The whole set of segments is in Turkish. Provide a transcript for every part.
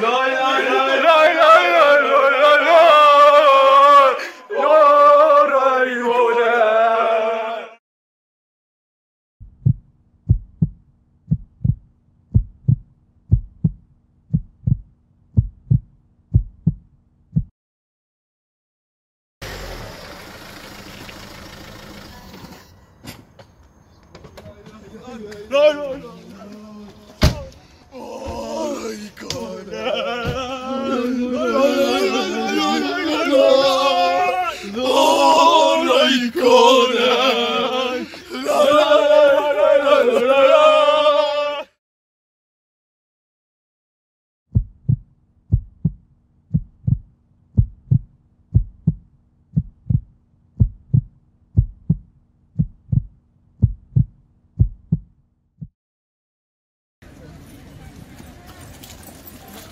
LOL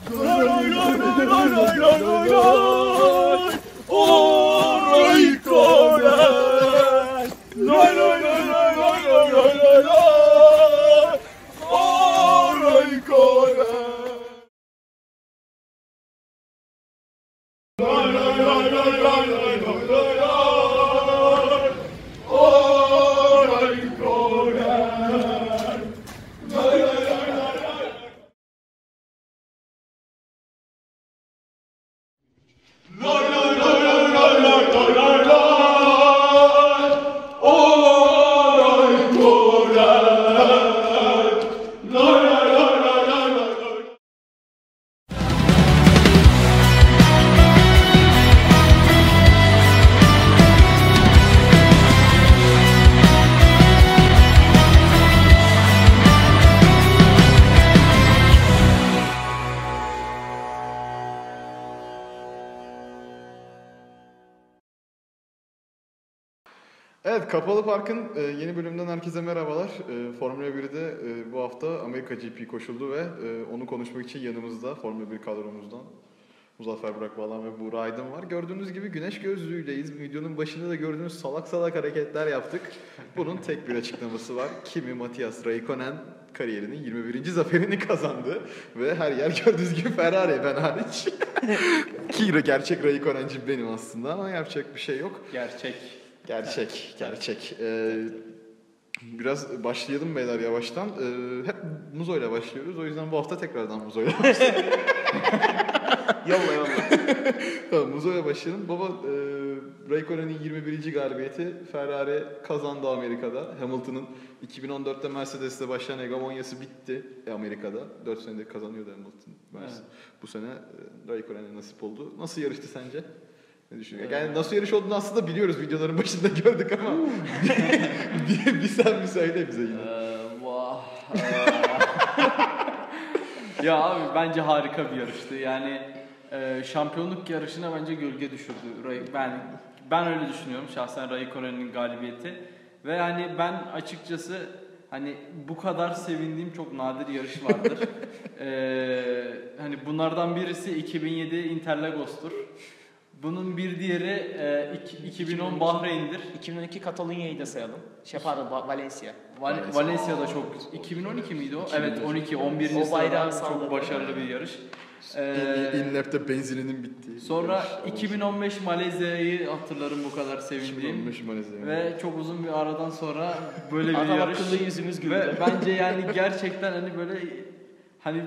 라이라이라이라이라이라이라이 herkese merhabalar. E, Formula 1'de e, bu hafta Amerika GP koşuldu ve e, onu konuşmak için yanımızda Formula 1 kadromuzdan Muzaffer Burak Bağlan ve Buğra Aydın var. Gördüğünüz gibi güneş gözlüğüyleyiz. Videonun başında da gördüğünüz salak salak hareketler yaptık. Bunun tek bir açıklaması var. Kimi Matias Raikkonen kariyerinin 21. zaferini kazandı. Ve her yer gördüğünüz gibi Ferrari ben hariç. Ki gerçek Raikkonen'cim benim aslında ama yapacak bir şey yok. Gerçek. Gerçek, gerçek. Ee, biraz başlayalım beyler yavaştan. Ee, hep Muzo ile başlıyoruz. O yüzden bu hafta tekrardan Muzo ile Yolla yolla. Tamam Muzo ile başlayalım. Baba, e, Raikkonen'in 21. galibiyeti Ferrari kazandı Amerika'da. Hamilton'ın 2014'te Mercedes'te başlayan hegemonyası bitti Amerika'da. 4 senedir kazanıyordu Hamilton. Mercedes. Evet. Bu sene e, Raikkonen'e nasip oldu. Nasıl yarıştı sence? Ne düşünüyorsun? Yani nasıl yarış olduğunu aslında biliyoruz. Videoların başında gördük ama bir, bir sen bir söyle bize yine. Ee. Ee, ya abi bence harika bir yarıştı. Yani e, şampiyonluk yarışına bence gölge düşürdü. Ben ben öyle düşünüyorum şahsen Raikkonen'in galibiyeti. Ve yani ben açıkçası hani bu kadar sevindiğim çok nadir yarış vardır. Ee, hani bunlardan birisi 2007 Interlagos'tur. Bunun bir diğeri e, iki- 2010 Bahreyn'dir. 2012 Katalonya'yı da sayalım. Şey pardon Va- Valencia. Val- Valencia'da çok 2012 miydi o? Evet 12 11. O bayrağı sırada çok başarılı bir yarış. Ee, inlep'te benzininin bittiği. sonra 2015 Malezya'yı hatırlarım bu kadar sevindiğim. 2015 Malezya. Ve çok uzun bir aradan sonra böyle bir Adam yarış. akıllı yüzümüz güldü. Ve bence yani gerçekten hani böyle hani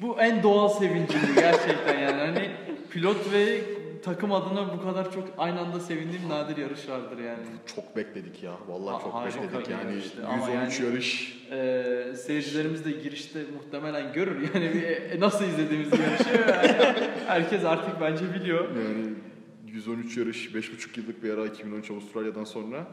bu en doğal sevincimdi gerçekten yani. Hani pilot ve takım adına bu kadar çok aynı anda sevindiğim nadir yarışlardır yani. Çok bekledik ya. Vallahi Ha- çok harika bekledik yani. ama 113 yani- yarış. Ee, seyircilerimiz de girişte muhtemelen görür yani bir, e, nasıl izlediğimizi yarışı Yani herkes artık bence biliyor. Yani 113 yarış, 5,5 yıllık bir ara 2013 Avustralya'dan sonra.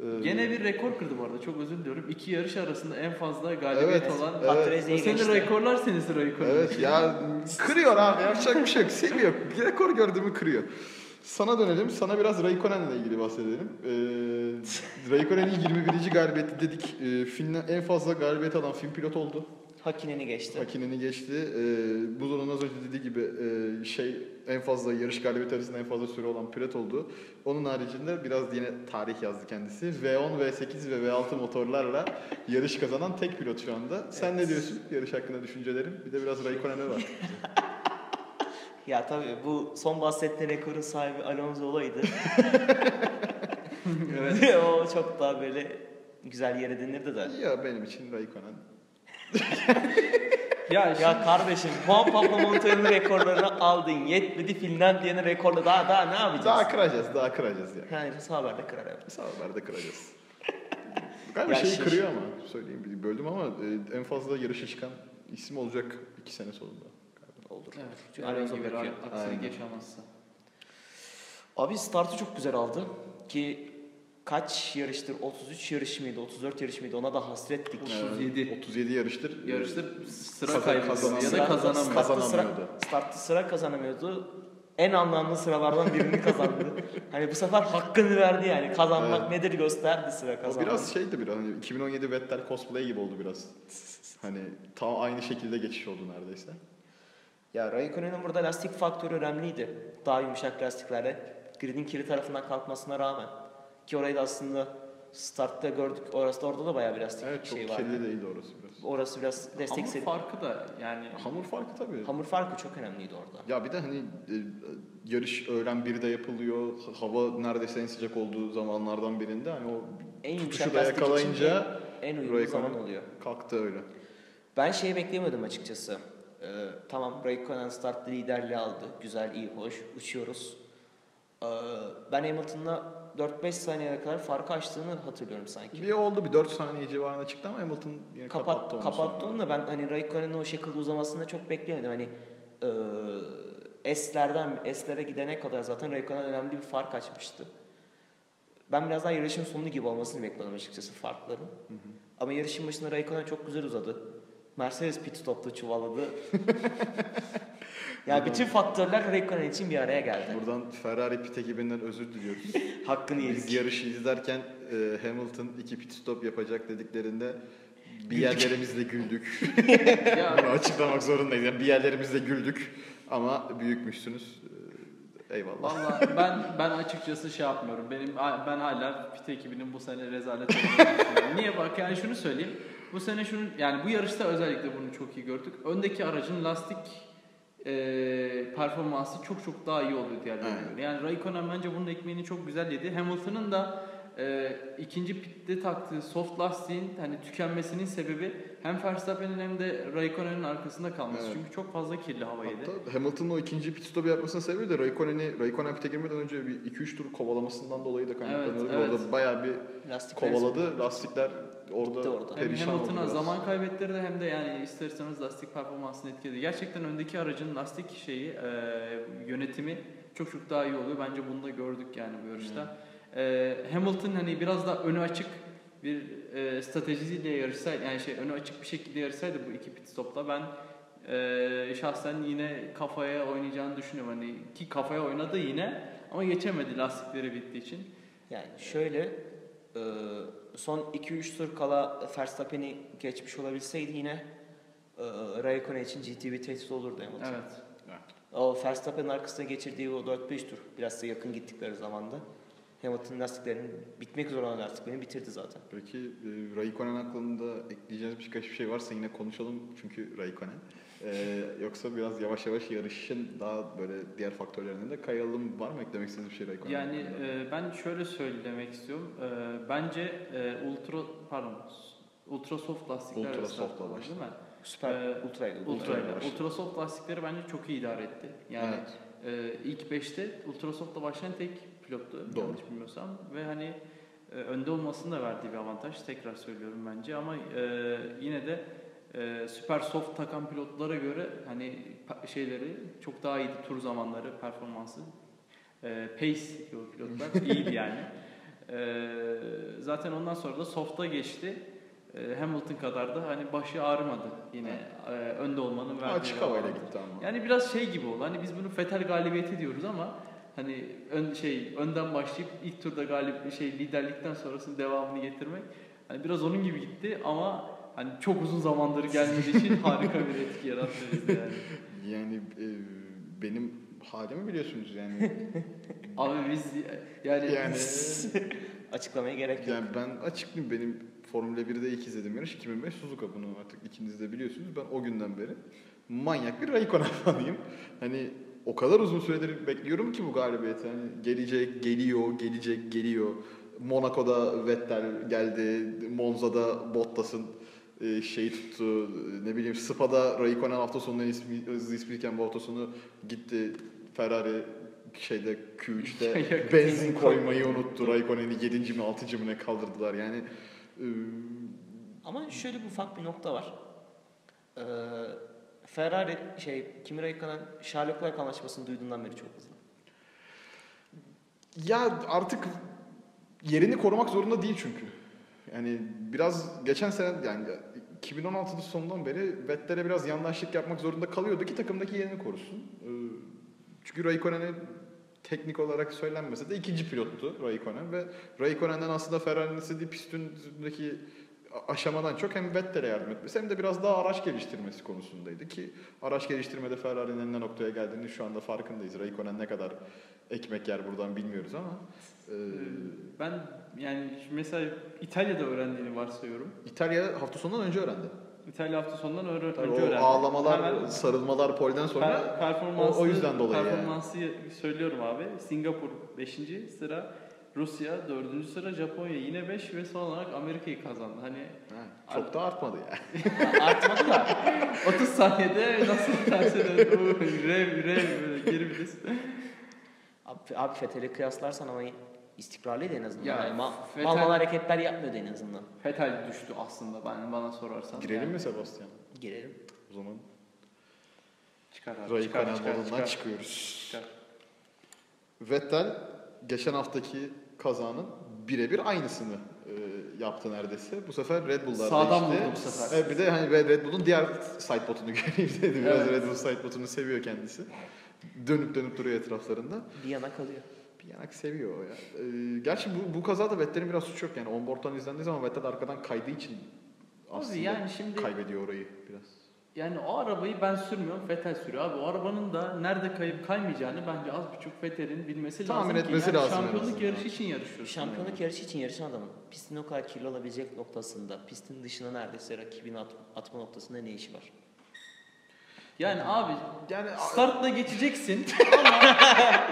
Ee, Gene bir rekor kırdı bu arada çok özür diliyorum. İki yarış arasında en fazla galibiyet Evet, olan evet. Patrese O senin geçti. rekorlar senin rekorun. Evet ya kırıyor abi yapacak bir şey yok. Seviyor. Bir rekor gördüğümü kırıyor. Sana dönelim. Sana biraz Raikkonen'le ilgili bahsedelim. Ee, Raikkonen'in 21. galibiyeti dedik. Ee, Fin'le en fazla galibiyet alan Fin pilot oldu. Hakinen'i geçti. Hakinen'i geçti. Ee, Buzo'nun az önce dediği gibi e, şey en fazla yarış galibiyeti arasında en fazla süre olan pilot oldu. Onun haricinde biraz yine tarih yazdı kendisi. V10, V8 ve V6 motorlarla yarış kazanan tek pilot şu anda. Sen ne diyorsun yarış hakkında düşüncelerin? Bir de biraz Raikkonen'e var. Ya tabii bu son bahsettiğin rekorun sahibi Alonso olaydı. evet. o çok daha böyle güzel yere denirdi de. ya benim için Raikkonen. Ya, Ya kardeşim Juan Pablo Montoya'nın rekorlarını aldın. Yetmedi Finlandiya'nın rekorları. Daha daha ne yapacağız? Daha kıracağız, daha kıracağız ya. Yani Sauber de kırar evet. Sağlarda kıracağız. Galiba şeyi şey- kırıyor ama söyleyeyim bir böldüm ama e, en fazla yarışa çıkan isim olacak iki sene sonunda. Olur. Evet. Çünkü Alonso aksilik Aynen. yaşamazsa. Abi startı çok güzel aldı ki kaç yarıştır? 33 yarış mıydı? 34 yarış mıydı? Ona da hasrettik. 37. 37 yarıştır. Yarıştır sıra Kazan- kaybediyor kazanan- ya da Startta- kazanamıyor. startta sıra- Kazanamıyordu. Startta sıra kazanamıyordu. En anlamlı sıralardan birini kazandı. hani bu sefer hakkını verdi yani. Kazanmak Evet. nedir gösterdi sıra O kazanmak. biraz şeydi biraz hani 2017 Vettel cosplay gibi oldu biraz. Hani tam aynı şekilde geçiş oldu neredeyse. Ya Raikkonen'in burada lastik faktörü önemliydi. Daha yumuşak lastiklerle. Grid'in kiri tarafından kalkmasına rağmen. Ki orayı da aslında startta gördük. Orası da orada da bayağı bir lastik Evet çok şey var. kirli değildi orası biraz. Orası biraz destek Hamur farkı da yani Hamur farkı tabii. Hamur farkı çok önemliydi orada. Ya bir de hani e, yarış öğlen 1'de yapılıyor. Hava neredeyse en sıcak olduğu zamanlardan birinde hani o En tutuşu da yakalayınca en, en Raikkonen zaman oluyor. kalktı öyle. Ben şeyi beklemiyordum açıkçası. Ee, tamam Raikkonen start liderliği aldı. Güzel, iyi, hoş. Uçuyoruz. Ee, ben Hamilton'la 4-5 saniyeye kadar farkı açtığını hatırlıyorum sanki. Bir oldu bir 4 saniye civarına çıktı ama Hamilton yine kapattı Kapat, onu. kapattı sonra. onu da ben hani Raikkonen'in o şekilde uzamasını da çok beklemedim. Hani e, S'lerden S'lere gidene kadar zaten Raikkonen önemli bir fark açmıştı. Ben biraz daha yarışın sonu gibi olmasını bekliyordum açıkçası farkların. Ama yarışın başında Raikkonen çok güzel uzadı. Mercedes pit stopta çuvalladı. ya bütün faktörler Raikkonen için bir araya geldi. Buradan Ferrari pit ekibinden özür diliyoruz. Hakkını Biz yedik. yarışı izlerken e, Hamilton iki pit stop yapacak dediklerinde bir yerlerimizle güldük. Bunu açıklamak zorundayız. Yani bir yerlerimizle güldük ama büyükmüşsünüz. E, Eyvallah. Valla ben ben açıkçası şey yapmıyorum. Benim ben hala pit ekibinin bu sene rezalet olduğunu düşünüyorum. Niye bak yani şunu söyleyeyim. Bu sene şunu yani bu yarışta özellikle bunu çok iyi gördük. Öndeki aracın lastik e, performansı çok çok daha iyi oluyor diğerlerine göre. Yani Raikkonen bence bunun ekmeğini çok güzel yedi. Hamilton'ın da e, ikinci pitte taktığı soft lastiğin hani tükenmesinin sebebi hem Verstappen'in hem de Raikkonen'in arkasında kalması. Evet. Çünkü çok fazla kirli hava yedi. Hatta Hamilton'ın o ikinci pit stop yapmasının sebebi de Raikkonen'i Raikkonen pit'e girmeden önce bir 2-3 tur kovalamasından dolayı da kaynaklanıyordu. Evet, evet. Orada bayağı bir Lastik kovaladı. Lastikler orada, Gitti orada. Hem Hamilton'a zaman kaybettirdi hem de yani isterseniz lastik performansını etkiledi. Gerçekten öndeki aracın lastik şeyi e, yönetimi çok çok daha iyi oluyor. Bence bunu da gördük yani bu yarışta. E, Hamilton hani biraz daha önü açık bir e, stratejiyle yarışsaydı yani şey önü açık bir şekilde yarışsaydı bu iki pit stopla ben e, şahsen yine kafaya oynayacağını düşünüyorum. Hani ki kafaya oynadı yine ama geçemedi lastikleri bittiği için. Yani şöyle e, son 2-3 tur kala Verstappen'i geçmiş olabilseydi yine e, Raikkonen için ciddi bir tehdit olurdu Hamilton. Evet. O Verstappen'in arkasına geçirdiği o 4-5 tur biraz da yakın gittikleri zamanda Hamilton'ın lastiklerinin bitmek üzere olan lastiklerini bitirdi zaten. Peki e, Raikkonen hakkında ekleyeceğiniz birkaç bir şey varsa yine konuşalım çünkü Raikkonen. E, yoksa biraz yavaş yavaş yarışın daha böyle diğer faktörlerine de kayalım. Var mı eklemek istediğiniz bir şey Raikkonen Yani e, ben şöyle söylemek istiyorum. E, bence e, ultra pardon ultra soft lastikler Ultra soft'la değil başladı. mi? Süper Ee, ultraydı. Ultra, Ultra ile ultra soft lastikleri bence çok iyi idare etti. Yani e, ilk 5'te ultra soft'la başlayan tek pilottu Doğru. yanlış bilmiyorsam ve hani e, önde olmasının da verdiği bir avantaj tekrar söylüyorum bence ama e, yine de e, süper soft takan pilotlara göre hani şeyleri çok daha iyiydi tur zamanları performansı e, pace diyor pilotlar iyiydi yani. E, zaten ondan sonra da soft'a geçti. E, Hamilton kadar da hani başı ağrımadı yine e, önde olmanın verdiği Açık havayla gitti ama. Yani biraz şey gibi oldu. Hani biz bunu Fetel galibiyeti diyoruz ama hani ön şey önden başlayıp ilk turda galip şey liderlikten sonrasının devamını getirmek hani biraz onun gibi gitti ama hani çok uzun zamandır gelmediği için harika bir etki yarattı bizde yani. Yani e, benim halimi biliyorsunuz yani. Abi biz yani, yani Açıklamaya gerek yok. yani ben açıklayayım benim Formula 1'de ilk izlediğim yarış 2005 Suzuka bunu artık ikiniz de biliyorsunuz. Ben o günden beri manyak bir Raikkonen fanıyım. Hani o kadar uzun süredir bekliyorum ki bu galibiyeti. Hani gelecek, geliyor, gelecek, geliyor. Monaco'da Vettel geldi, Monza'da Bottas'ın e, şey tuttu, ne bileyim Spa'da Raikkonen hafta sonunda ismi, hızlı ispiyken bu hafta sonu gitti Ferrari şeyde Q3'te Yakıt benzin koymayı unuttu. Raikkonen'i 7. mi 6. mı ne kaldırdılar yani. Ama şöyle bir ufak bir nokta var. Ee, Ferrari şey Kimi Raikkonen Charles Leclerc anlaşmasını duyduğundan beri çok hızlı. Ya artık yerini korumak zorunda değil çünkü. Yani biraz geçen sene yani 2016'ın sonundan beri Vettel'e biraz yandaşlık yapmak zorunda kalıyordu ki takımdaki yerini korusun. Ee, Çünkü Raikkonen'e teknik olarak söylenmese de ikinci pilottu Raikkonen ve Raikkonen'den aslında Ferrari'nin istediği pistindeki aşamadan çok hem Vettel'e yardım etmesi hem de biraz daha araç geliştirmesi konusundaydı ki araç geliştirmede Ferrari'nin ne noktaya geldiğini şu anda farkındayız. Raikkonen ne kadar ekmek yer buradan bilmiyoruz ama e, Ben yani mesela İtalya'da öğrendiğini varsayıyorum. İtalya hafta sonundan önce öğrendi. İtalya hafta sonundan öğre- Tabii önce o öğrendi. ağlamalar, Hemen sarılmalar polden sonra per- performansı, o- o yüzden dolayı yani. performansı söylüyorum abi. Singapur 5. sıra, Rusya 4. sıra, Japonya yine 5 ve son olarak Amerika'yı kazandı. Hani ha, çok da artmadı ya. Artmadı da 30 saniyede nasıl terse döndü? Bu rev rev böyle geri vites. abi, abi Vettel'e kıyaslarsan ama istikrarlıydı en azından. Ya, yani ma- Vettel- mal mal hareketler yapmıyordu en azından. Fetal düştü aslında ben bana sorarsan. Girelim Yani mi Sebastian? Girelim. O zaman Çıkar abi. Raikkonen çıkar, çıkar, çıkar. çıkıyoruz. Çıkar. Vettel geçen haftaki kazanın birebir aynısını e, yaptı neredeyse. Bu sefer Red Bull'lar Sağdan değişti. vurdu bu sefer. Evet, bir de hani Red Red Bull'un diğer sidebot'unu göreyim dedi. Biraz Evet. Red Bull sidebot'unu seviyor kendisi. Dönüp dönüp duruyor etraflarında. Bir yana kalıyor. Bir yanak seviyor o ya. Ee, gerçi bu, bu kazada Vettel'in biraz suçu yok yani. Onboard'dan izlendiği zaman Vettel arkadan kaydığı için aslında yani şimdi- kaybediyor orayı biraz. Yani o arabayı ben sürmüyorum, Vettel sürüyor. Abi o arabanın da nerede kayıp kaymayacağını bence az buçuk Vettel'in bilmesi Tahmin lazım etmesi ki. Yani lazım Şampiyonluk yarışı için yarışıyorsun. Şampiyonluk yarışı için yarışan adamın pistin o kadar kirli olabilecek noktasında, pistin dışına neredeyse rakibini at- atma noktasında ne işi var? Yani abi Yani startla geçeceksin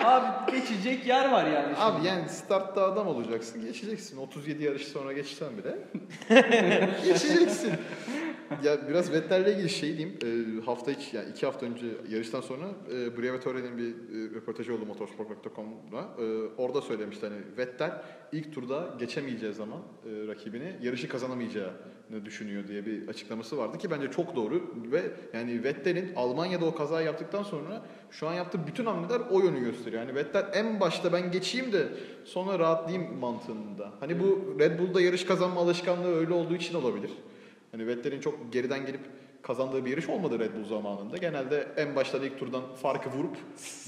ama abi geçecek yer var yani. Abi şimdi. yani startta adam olacaksın, geçeceksin. 37 yarış sonra geçsen bile geçeceksin. Ya biraz Vettel'le ilgili şey diyeyim. Ee, hafta içi, yani iki hafta önce yarıştan sonra e, Briatore'nin bir e, röportajı oldu motorsport.com'da. E, orada söylemişti hani Vettel ilk turda geçemeyeceği zaman e, rakibini yarışı kazanamayacağını düşünüyor diye bir açıklaması vardı ki bence çok doğru ve yani Vettel'in Almanya'da o kazayı yaptıktan sonra şu an yaptığı bütün hamleler o yönü gösteriyor. Yani Vettel en başta ben geçeyim de sonra rahatlayayım mantığında. Hani bu Red Bull'da yarış kazanma alışkanlığı öyle olduğu için olabilir. Hani Vettel'in çok geriden gelip kazandığı bir yarış olmadı Red Bull zamanında. Genelde en başta ilk turdan farkı vurup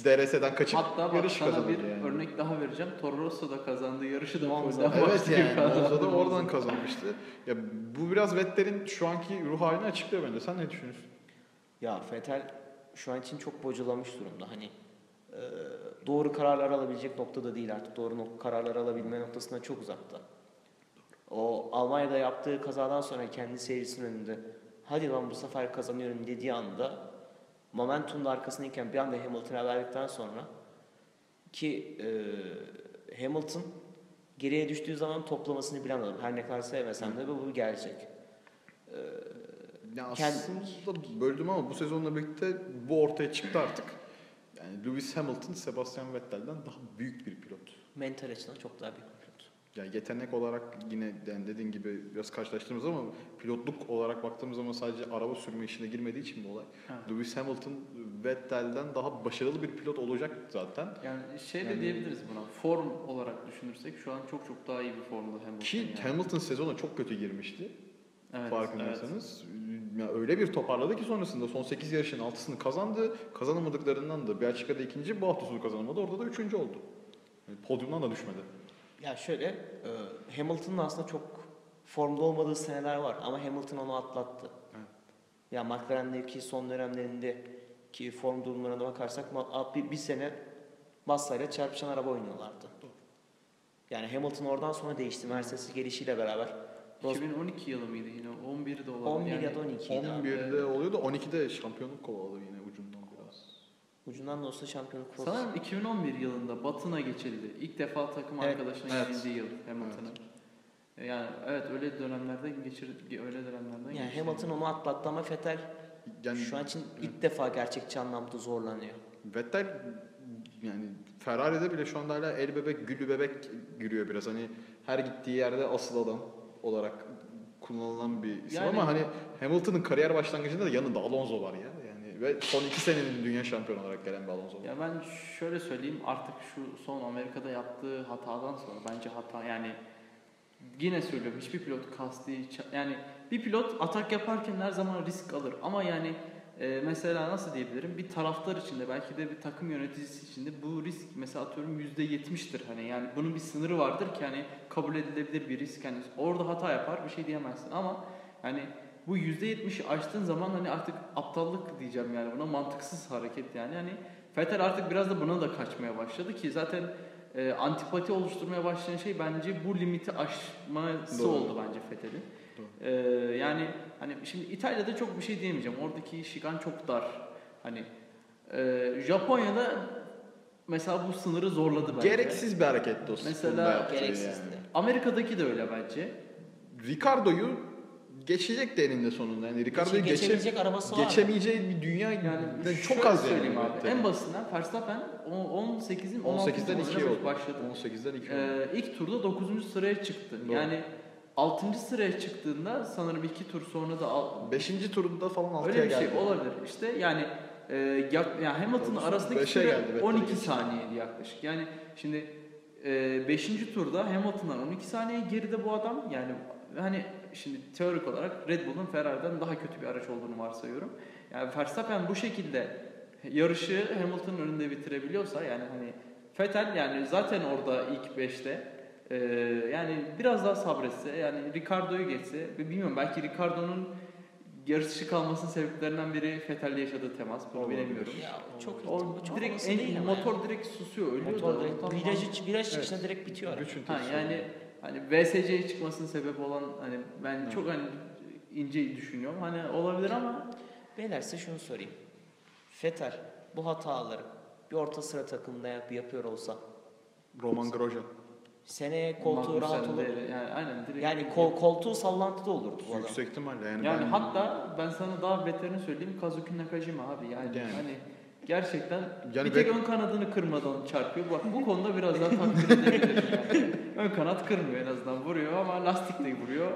DRS'den kaçıp Hatta bak yarış kazandı bir yani. örnek daha vereceğim. Toro Rosso da kazandığı yarışı da Monza. Monza. Evet yani Monza'da oradan kazanmıştı. Ya bu biraz Vettel'in şu anki ruh halini açıklıyor bence. Sen ne düşünüyorsun? Ya Vettel şu an için çok bocalamış durumda. Hani e, doğru kararlar alabilecek noktada değil artık. Doğru nok- kararlar alabilme noktasına çok uzakta. O Almanya'da yaptığı kazadan sonra kendi seyircisinin önünde hadi lan bu sefer kazanıyorum dediği anda momentumda arkasındayken bir anda Hamilton'a verdikten sonra ki e, Hamilton geriye düştüğü zaman toplamasını bilen adam. Her ne kadar sevmesem de bu, bu gerçek. Ya Kend- aslında böldüm ama bu sezonla birlikte bu ortaya çıktı artık. Yani Lewis Hamilton Sebastian Vettel'den daha büyük bir pilot. Mental açıdan çok daha büyük bir pilot. Yani yetenek olarak yine yani dediğin gibi biraz karşılaştığımız ama pilotluk olarak baktığımız zaman sadece araba sürme işine girmediği için bu olay. Evet. Lewis Hamilton Vettel'den daha başarılı bir pilot olacak zaten. Yani şey de Yani- diyebiliriz buna. Form olarak düşünürsek şu an çok çok daha iyi bir formda Hamilton. Ki yani. Hamilton sezona çok kötü girmişti. evet, farkındaysanız. Ya öyle bir toparladı ki sonrasında son 8 yarışın 6'sını kazandı. Kazanamadıklarından da Belçika'da ikinci, bu hafta sonu kazanamadı. Orada da üçüncü oldu. Yani podyumdan da düşmedi. Ya şöyle, e, Hamilton'ın aslında çok formda olmadığı seneler var ama Hamilton onu atlattı. Evet. Ya McLaren'deki son dönemlerinde ki form durumlarına bakarsak bir, bir sene Massa ile çarpışan araba oynuyorlardı. Yani Hamilton oradan sonra değişti. Mercedes'in gelişiyle beraber. Ros- 2012 yılı mıydı yine? 11'de olabilir. 11 yani. ya da 12 'ydi abi. 11'de oluyordu. 12'de şampiyonluk kovaladı yine ucundan biraz. Ucundan da olsa şampiyonluk kovası. Sanırım 2011 yılında Batın'a geçildi. İlk defa takım Evet, arkadaşına evet. yenildiği yıl Hamilton'ın. Yani evet öyle dönemlerden geçir öyle dönemlerden Yani. Hamilton onu atlattı ama Vettel Yani şu an için ilk defa gerçekçi anlamda zorlanıyor. Vettel yani Ferrari'de bile şu anda hala el bebek, güllü bebek giriyor biraz. Hani her gittiği yerde asıl adam. olarak kullanılan bir isim Yani- ama hani Hamilton'ın kariyer başlangıcında da yanında Alonso var ya. Yani ve son iki senenin dünya şampiyonu olarak gelen bir Alonso. Ya ben şöyle söyleyeyim artık şu son Amerika'da yaptığı hatadan sonra bence hata yani yine söylüyorum hiçbir pilot kasti ça- yani bir pilot atak yaparken her zaman risk alır. Ama yani e, mesela nasıl diyebilirim? Bir taraftar içinde belki de bir takım yöneticisi içinde bu risk mesela atıyorum %70'tir hani yani bunun bir sınırı vardır ki hani kabul edilebilir bir risk. Hani orada hata yapar bir şey diyemezsin. Ama yani bu %70'i aştığın zaman hani artık aptallık diyeceğim yani buna mantıksız hareket yani hani Vettel artık biraz da buna da kaçmaya başladı ki zaten e, antipati oluşturmaya başlayan şey bence bu limiti aşması Doğru. oldu bence Vettel'in. E, yani hani şimdi İtalya'da çok bir şey diyemeyeceğim. Oradaki şikan çok dar. Hani e, Japonya'da mesela bu sınırı zorladı bence. Gereksiz bir hareket dostum. Mesela Gereksizdi. yani. Amerika'daki de öyle bence. Ricardo'yu geçecek de eninde sonunda. Yani Ricardo'yu Geçe- geçe, geçebilecek arabası var. geçemeyeceği bir dünya Yani yani çok az yani. söyleyeyim abi. Vettel'in. En basitinden Verstappen o- 18'in 16. 18'den 2 sıraya oldu. başladı. 18'den 2 oldu. Ee, ilk turda 9. sıraya çıktı. Doğru. Yani 6. sıraya çıktığında sanırım 2 tur sonra da al- 5. turunda falan 6'ya öyle bir geldi. şey olabilir. İşte yani e, yak, yani Hamilton'ın arasındaki süre geldi, Vettel'e 12 geçti. saniyeydi yaklaşık. Yani şimdi 5. turda Hamilton'dan 12 saniye geride bu adam. Yani hani şimdi teorik olarak Red Bull'un Ferrari'den daha kötü bir araç olduğunu varsayıyorum. Yani Verstappen bu şekilde yarışı Hamilton'ın önünde bitirebiliyorsa yani hani Vettel yani zaten orada ilk 5'te ee, yani biraz daha sabretse yani Ricardo'yu geçse ve bilmiyorum belki Ricardo'nun yarışı kalmasının sebeplerinden biri Vettel'le yaşadığı temas bunu Olabilir. bilemiyorum. Ya çok O çok direkt en, değil motor yani. direkt susuyor, ölüyor Motor da. direkt viraj, viraj çıkışında direkt bitiyor. Güç Ha yani hani VSC'ye çıkmasının sebebi olan hani ben Evet. çok hani ince düşünüyorum. Hani olabilir ama Beyler size şunu sorayım. Vettel bu hataları bir orta sıra takımında yap- yapıyor olsa Roman Grosjean. seneye koltuğu rahat Magnussen olur. Yani aynen direkt. Yani kol, koltuğu sallantıda olurdu bu adam. Yüksek ihtimalle yani, Yani ben hatta ben sana daha beterini söyleyeyim Kazuki Nakajima abi yani, Yani. hani gerçekten Yani bir tek ön kanadını kırmadan çarpıyor. Bak bu konuda biraz daha takdir edebilirim yani. Ön kanat kırmıyor en azından vuruyor ama lastik de vuruyor.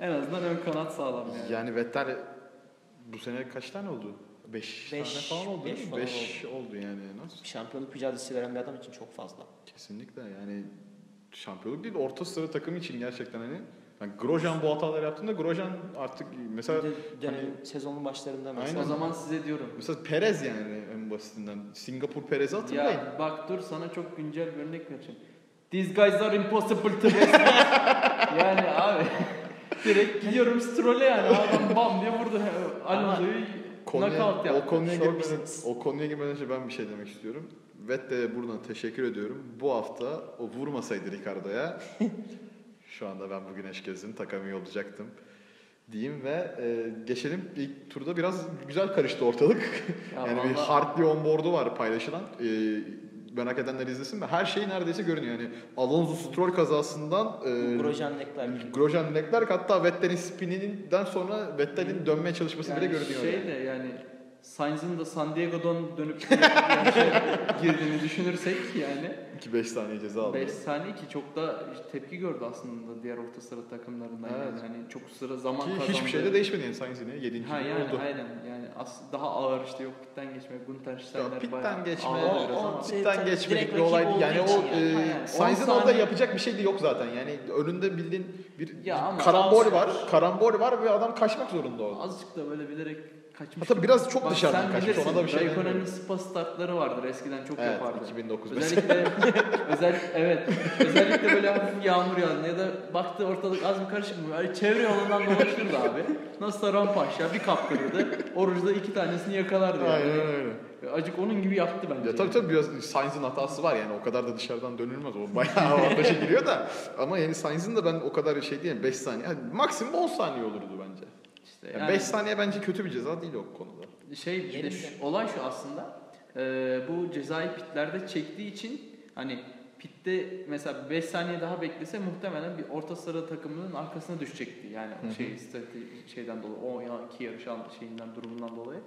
En azından ön kanat sağlam yani. yani Vettel bu sene kaç tane oldu? 5 tane Beş- falan oldu. beş falan 5 oldu yani nasıl? Şampiyonluk mücadelesi veren bir adam için çok fazla. Kesinlikle yani şampiyonluk değil orta sıra takım için gerçekten hani yani Grosjean bu hataları yaptığında Grosjean artık mesela de dönem sezonun başlarında mesela. Aynen. O zaman size diyorum. mesela Perez yani en basitinden Singapur Perez'i hatırlayın. Ya bak dur sana çok güncel bir örnek vereceğim. These guys are impossible to race. yani abi direkt gidiyorum Stroll'e yani adam bam diye vurdu Alonso'yu Konuya, knockout o yaptı. konuya Show girmeden, o konuya girmeden önce ben bir şey demek istiyorum. Vettel'e buradan teşekkür ediyorum. Bu hafta o vurmasaydı Ricardo'ya şu anda ben bu güneş gözünü takamıyor olacaktım diyeyim ve e, geçelim ilk turda biraz güzel karıştı ortalık. Ya yani bir vallahi- Hartley onboard'u var paylaşılan. E, merak edenler izlesin ve her şey neredeyse görünüyor. Yani Alonso Stroll kazasından e, Grosjean Leclerc. Grosjean Leclerc hatta Vettel'in spininden sonra Vettel'in dönmeye çalışması yani bile görünüyor. Şey yani. de yani Sainz'ın da San Diego'dan dönüp yarışa girdiğini düşünürsek yani 2-5 saniye ceza aldı. 5 saniye ki çok da tepki gördü aslında diğer orta sıra takımlarından yani Evet. hani çok sıra zaman Ki kazandı. hiçbir şey de değişmedi yani Sainz yine 7. Ha yani oldu. aynen yani as daha ağır işte yok pitten geçmek Gunter Steiner pitten bayağı geçme, ağır o- şey- tabii geçmedik direkt bir olay rakip değil. Yani o yani. e, On orada yapacak bir şey de yok zaten. Yani önünde bildiğin bir Ya karambol var. Karambol var ve adam kaçmak zorunda orada. Azıcık da böyle bilerek kaçmış. Hatta biraz çok Bak dışarıdan sen kaçmış, bilirsin, ona da bir şey Raikkonen'in spa startları vardır eskiden çok Evet, yapardı. 2009 mesela. Özellikle özel evet özellikle böyle hafif yağmur yağdı ya da baktı ortalık az bir karışık mı? Yani çevre yolundan dolaşırdı abi. Nasıl rampa aşağı bir kaptırırdı. Oruçta iki tanesini yakalardı yani. Aynen öyle. Acık onun gibi yaptı bence. Ya tabii tabii biraz Sainz'in hatası var yani o kadar da dışarıdan dönülmez. O bayağı avantaja giriyor da. Ama yani Sainz'in de ben o kadar şey diyeyim 5 saniye. Yani maksimum 10 saniye olurdu İşte Yani yani 5 saniye bence kötü bir ceza değil o konuda. şey de şu- olay şu aslında. Ee, bu cezayı pitlerde çektiği için hani pitte mesela 5 saniye daha beklese muhtemelen bir orta sıra takımının arkasına düşecekti. Yani Hı hı. şey strateji şeyden dolayı o ya iki yarış şeyinden durumundan dolayı.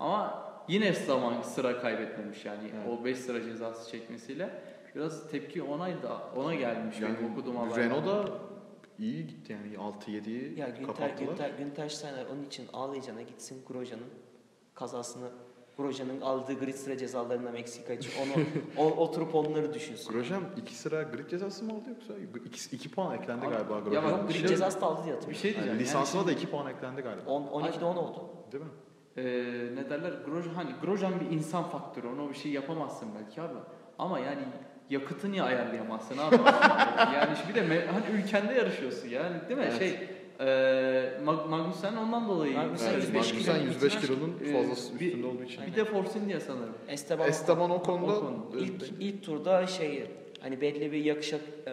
Ama yine zaman sıra kaybetmemiş yani Evet. o 5 sıra cezası çekmesiyle. Biraz tepki ona da ona gelmiş Yani benim okuduğum haberler. Renault da iyi gitti yani 6-7'yi Ya Günter, kapattılar. Günter, Günter Steiner onun için ağlayacağına gitsin Grosje'nin kazasını Grosje'nin aldığı grid sıra cezalarına Meksika için onu o, oturup onları düşünsün. Grosjean iki sıra grid cezası mı aldı yoksa 2, iki puan eklendi Abi, galiba ya Grosjean'a. bak, bir grid şey- cezası da aldı diye Bir hatırlıyorum. şey diyeceğim. Yani yani lisansına şimdi- da 2 puan eklendi galiba. 10, 12'de 10 oldu. Değil mi? Ee, ne derler? Grosjean, hani Grosjean bir insan faktörü. Ona bir şey yapamazsın belki abi. Ama yani yakıtı niye ayarlayamazsın abi? yani bir de me- hani ülkende yarışıyorsun yani değil mi? Evet. Şey e, Mag- Magnussen ondan dolayı. Magnussen Evet, 105 kilo. Magnussen 105 Ee, kilonun fazlası bir- üstünde olduğu için. Bir de Force India sanırım. Esteban, Esteban Ocon'da Ocon. e, ilk, ilk turda şey hani belli bir yakışık e,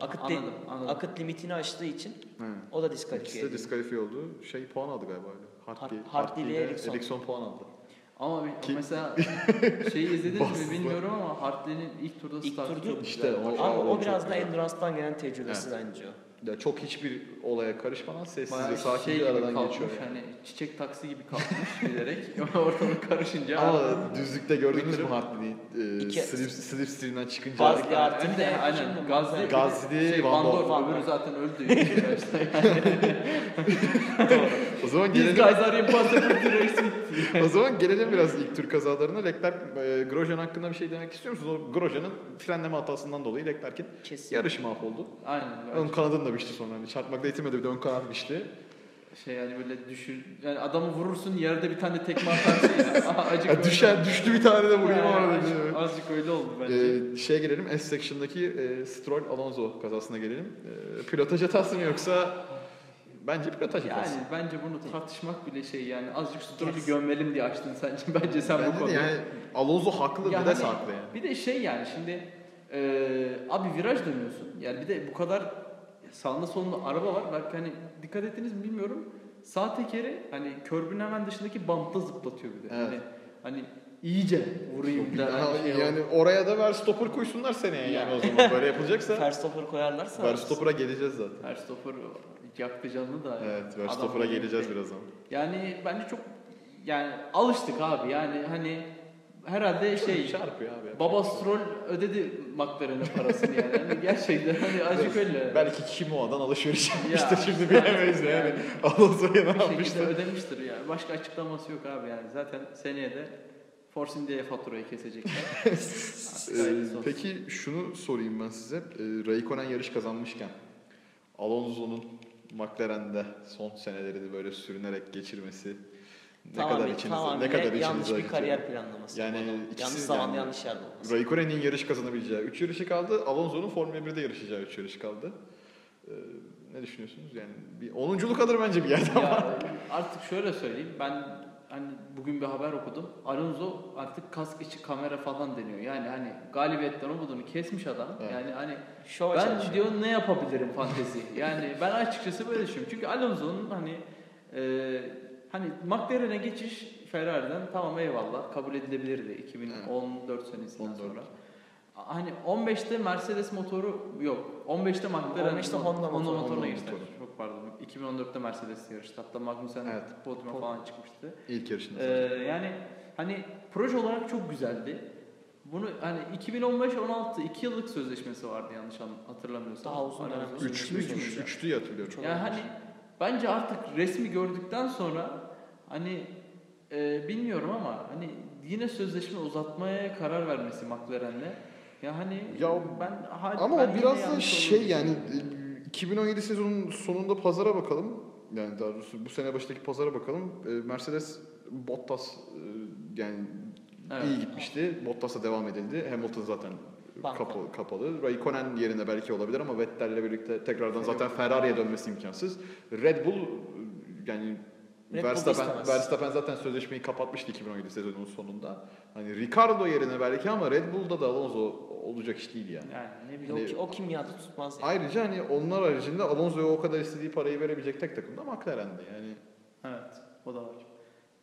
akıt, li- Anladım, anladım. akıt limitini aştığı için he. o da İkisi diskalifiye de edildi. diskalifiye oldu. Şey puan aldı galiba öyle. Hartley, Hart- Hartley ile. Ericsson puan aldı. Ama bir- Ki- mesela şeyi izlediniz mi bilmiyorum ama Hartley'nin ilk turda İlk startı turda- çok İşte güzel. o- Ama o çok biraz da. Endurance'dan gelen tecrübesi bence o. Ya çok hiçbir olaya karışmadan sessizce sakince şey gibi aradan kalkmış geçiyor. Yani. hani çiçek taksi gibi kalkmış bilerek ortalık karışınca Ama düzlükte gördünüz mü Hartley'i? E, İki- slip, slipstream'den çıkınca. Gazli Harika. artı Hem bir de aynen Gazli, Van- Gazli, şey, Van Van öbürü zaten öldü. O zaman These gelelim, guys are impossible o zaman gelelim biraz ilk tur kazalarına. Leclerc, e, Grosjean hakkında bir şey demek istiyor musunuz? O Grosjean'ın frenleme hatasından dolayı Leclerc'in yarışı mahvoldu. Aynen. Ön kanadını da biçti sonra. Hani çarpmakla yetinmedi bir de ön kanat biçti. Şey yani böyle düşür yani adamı vurursun yerde bir tane tekme atarsın ya. Aha, acık Ya düşen, düştü bir tane de vurayım Ha, orada. azıcık, azıcık öyle oldu bence. Ee, şeye gelelim, S-Section'daki e, Stroll Alonso kazasına gelelim. E, pilotaj hatası mı yoksa bence pilotaj yani hatası. bence bunu tartışmak bile şey yani azıcık Stroll'ü Yes. gömmelim diye açtın sence bence sen bu Bence de konuyu. yani Alonso haklı, Ya bir de hani haklı yani. Bir de şey yani şimdi e, abi viraj dönüyorsun. Yani bir de bu kadar sağında solunda araba var. Belki hani dikkat ettiniz mi bilmiyorum. Sağ tekeri hani körbün hemen dışındaki bantta zıplatıyor bir de. Evet. Hani, hani iyice vurayım da. Hani şey yani oraya da Verstopper koysunlar seneye yani o zaman böyle yapılacaksa. Verstappen'ı koyarlarsa Verstopper'a geleceğiz zaten. Verstappen yaktı canını da. Evet, Adam böyle- geleceğiz birazdan. Yani bence çok yani alıştık abi yani hani herhalde şey Çarpıyor abi. Baba Stroll ödedi McLaren'e parasını yani. yani gerçekten hani acık öyle. Belki Kimoa'dan alışveriş Ya. yapmıştır şimdi bilemeyiz yani. Alonso'ya ne yapmıştır? ödemiştir yani. Başka açıklaması yok abi yani. Zaten seneye de Force India'ya faturayı kesecekler. Ee, peki şunu sorayım ben size. Ee, Raikkonen yarış kazanmışken Alonso'nun McLaren'de son senelerini böyle sürünerek geçirmesi ne kadar tamamen, içinize tamamen ne kadar yanlış içinize bir acıtıyor? kariyer planlaması. Yani ikisi yanlış zamanda yani- yanlış yerde olması. Raikkonen'in yarış kazanabileceği 3 yarışı kaldı. Alonso'nun Formula 1'de yarışacağı 3 yarış kaldı. Ee, ne düşünüyorsunuz? Yani bir 10'unculuk alır bence bir yerde ama. ya artık şöyle söyleyeyim. Ben hani bugün bir haber okudum. Alonso artık kask içi kamera falan deniyor. Yani hani galibiyetten umudunu kesmiş adam. Evet. Yani hani Şova ben çalışıyor. diyor ne yapabilirim fantezi. Yani ben açıkçası böyle düşünüyorum. Çünkü Alonso'nun hani e, hani McLaren'e geçiş Ferrari'den tamam eyvallah kabul edilebilirdi 2014 senesinden 14. sonra. Hani 15'te Mercedes motoru yok. 15'te McLaren 15'te Honda motoru. motoruna Honda geçti. Çok pardon. 2014'te Mercedes yarıştı. Hatta Magnussen Evet. podyuma falan çıkmıştı. İlk yarışında. Ee, yani hani proje olarak çok güzeldi. Bunu hani 2015-16 2 yıllık sözleşmesi vardı yanlış an- hatırlamıyorsam. Daha uzun dönem Alonso'nun. 3 sözleşmesi Üç üç, müydü? üçtü diye hatırlıyorum. Çok Yani hani bence artık resmi gördükten sonra hani e, bilmiyorum ama hani yine sözleşme uzatmaya karar vermesi McLaren'le. Ya hani Ya ben ha- Ama ben o biraz da şey yani 2017 sezonunun sonunda pazara bakalım. Yani daha doğrusu bu sene başındaki pazara bakalım. E, Mercedes Bottas e, yani Evet. iyi gitmişti. Bottas'a devam edildi. Hamilton zaten Banko. kapalı, kapalı. Raikkonen yerine belki olabilir ama Vettel'le birlikte tekrardan zaten Ferrari'ye dönmesi imkansız. Red Bull e, yani Red Verstappen. Verstappen zaten sözleşmeyi kapatmıştı 2017 sezonunun sonunda. Hani Ricardo yerine belki ama Red Bull'da da Alonso olacak iş değil yani. Yani ne O, bileyim. ki- o kimyada tutmaz yani. Ayrıca hani onlar haricinde Alonso'ya o kadar istediği parayı verebilecek tek takım da McLaren'di yani. Evet, o da var.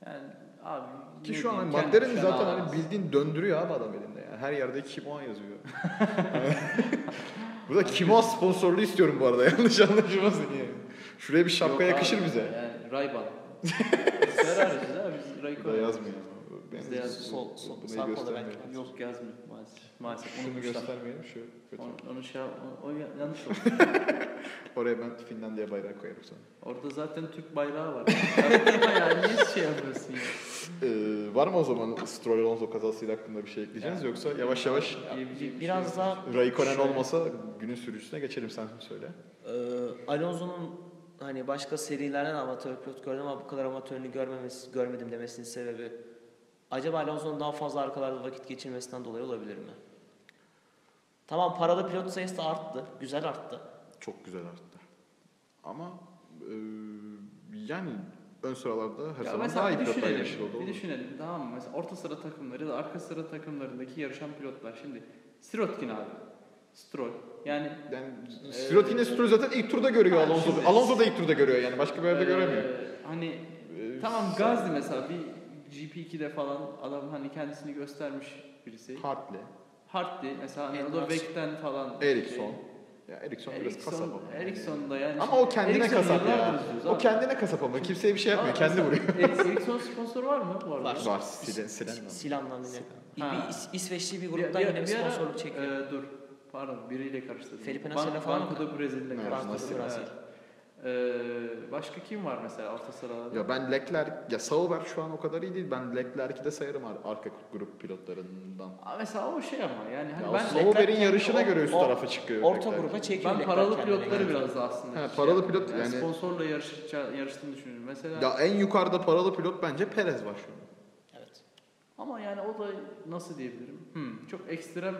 Yani abi Ki şu an hani McLaren'i zaten hani bildiğin döndürüyor abi adam elinde yani. Her yerde Kimoa yazıyor. Burada Kimoa sponsorluğu istiyorum bu arada yanlış anlaşılmasın yani. Şuraya bir şapka Yok yakışır abi, bize. Yani Ray-Ban. Biz Ferrari'ciz abi biz Raikkonen. yazmıyor. Ben Bizde yaz- sol- sol- sağ göstermeyelim. belki. Yok yazmıyor maalesef. Maalesef Şunu unutmuşlar. göstermeyelim şu kötü. Onu, onu şey o, o ya- yanlış oldu. Oraya ben Finlandiya bayrağı koyarım sana. Orada zaten Türk bayrağı var. Ya niye şey yapıyorsun ya? Ee, var mı o zaman Stroll Alonso kazasıyla hakkında bir şey ekleyeceğiz yoksa yavaş yavaş Biraz şey yok. daha Raikkonen Şöyle. olmasa günün sürücüsüne geçelim sen söyle. Ee, Alonso'nun hani başka serilerden amatör pilot gördüm ama bu kadar amatörünü görmemesi, görmedim demesinin sebebi acaba Alonso'nun daha fazla arkalarda vakit geçirmesinden dolayı olabilir mi? Tamam paralı pilot sayısı da arttı. Güzel arttı. Çok güzel arttı. Ama e, yani ön sıralarda her Ya zaman daha iyi bir pilotlar düşünelim, yarışır oldu. bir düşünelim tamam mı? Mesela orta sıra takımları da arka sıra takımlarındaki yarışan pilotlar şimdi Sirotkin abi, Stroll yani Yani Ee, Sirot yine Stroll zaten ilk turda görüyor Alonso. şimdi- Alonso da ilk turda görüyor yani başka bir yerde Ee, göremiyor. Hani Ee, tamam Gazli mesela bir GP2'de falan adam hani kendisini göstermiş birisi. Hartley, Hartley mesela hani o da Edwards. Vek'ten falan. Eriksson. Ya Eriksson biraz kasap Eriksson, ama. Eriksson da yani. Ama o kendine kasap ya. O kendine kasap ama kimseye bir şey yapmıyor. Ama Kendi vuruyor. Eriksson sponsor var mı bu arada? Var. Var. Silen, silen mi? Silan'dan yine. Bir, İsveçli bir gruptan yine bir sponsorluk çekiyor. e, dur. Pardon biriyle karıştırdım. Felipe Ban- Nasser'le falan Banco da Brezilya'yla Evet, karıştırdım. Evet. Ee, başka kim var mesela orta sıralarda? Ya ben Leclerc, ya Sauber şu an o kadar iyi değil. Ben Leclerc'i de sayarım ar- arka grup pilotlarından. Aa, mesela o şey ama yani hani Ya ben o Sauber'in yarışına kendi- göre üst o- tarafa çıkıyor. Orta Leclerc. gruba çekiyor. ben Leclerc paralı pilotları biraz da aslında. He, şey paralı yapıyorum. pilot yani- sponsorla yarışacağı, yarıştığını düşünüyorum. Mesela Ya en yukarıda paralı pilot bence Perez var şu an. Evet. ama yani o da nasıl diyebilirim? Hmm, çok ekstrem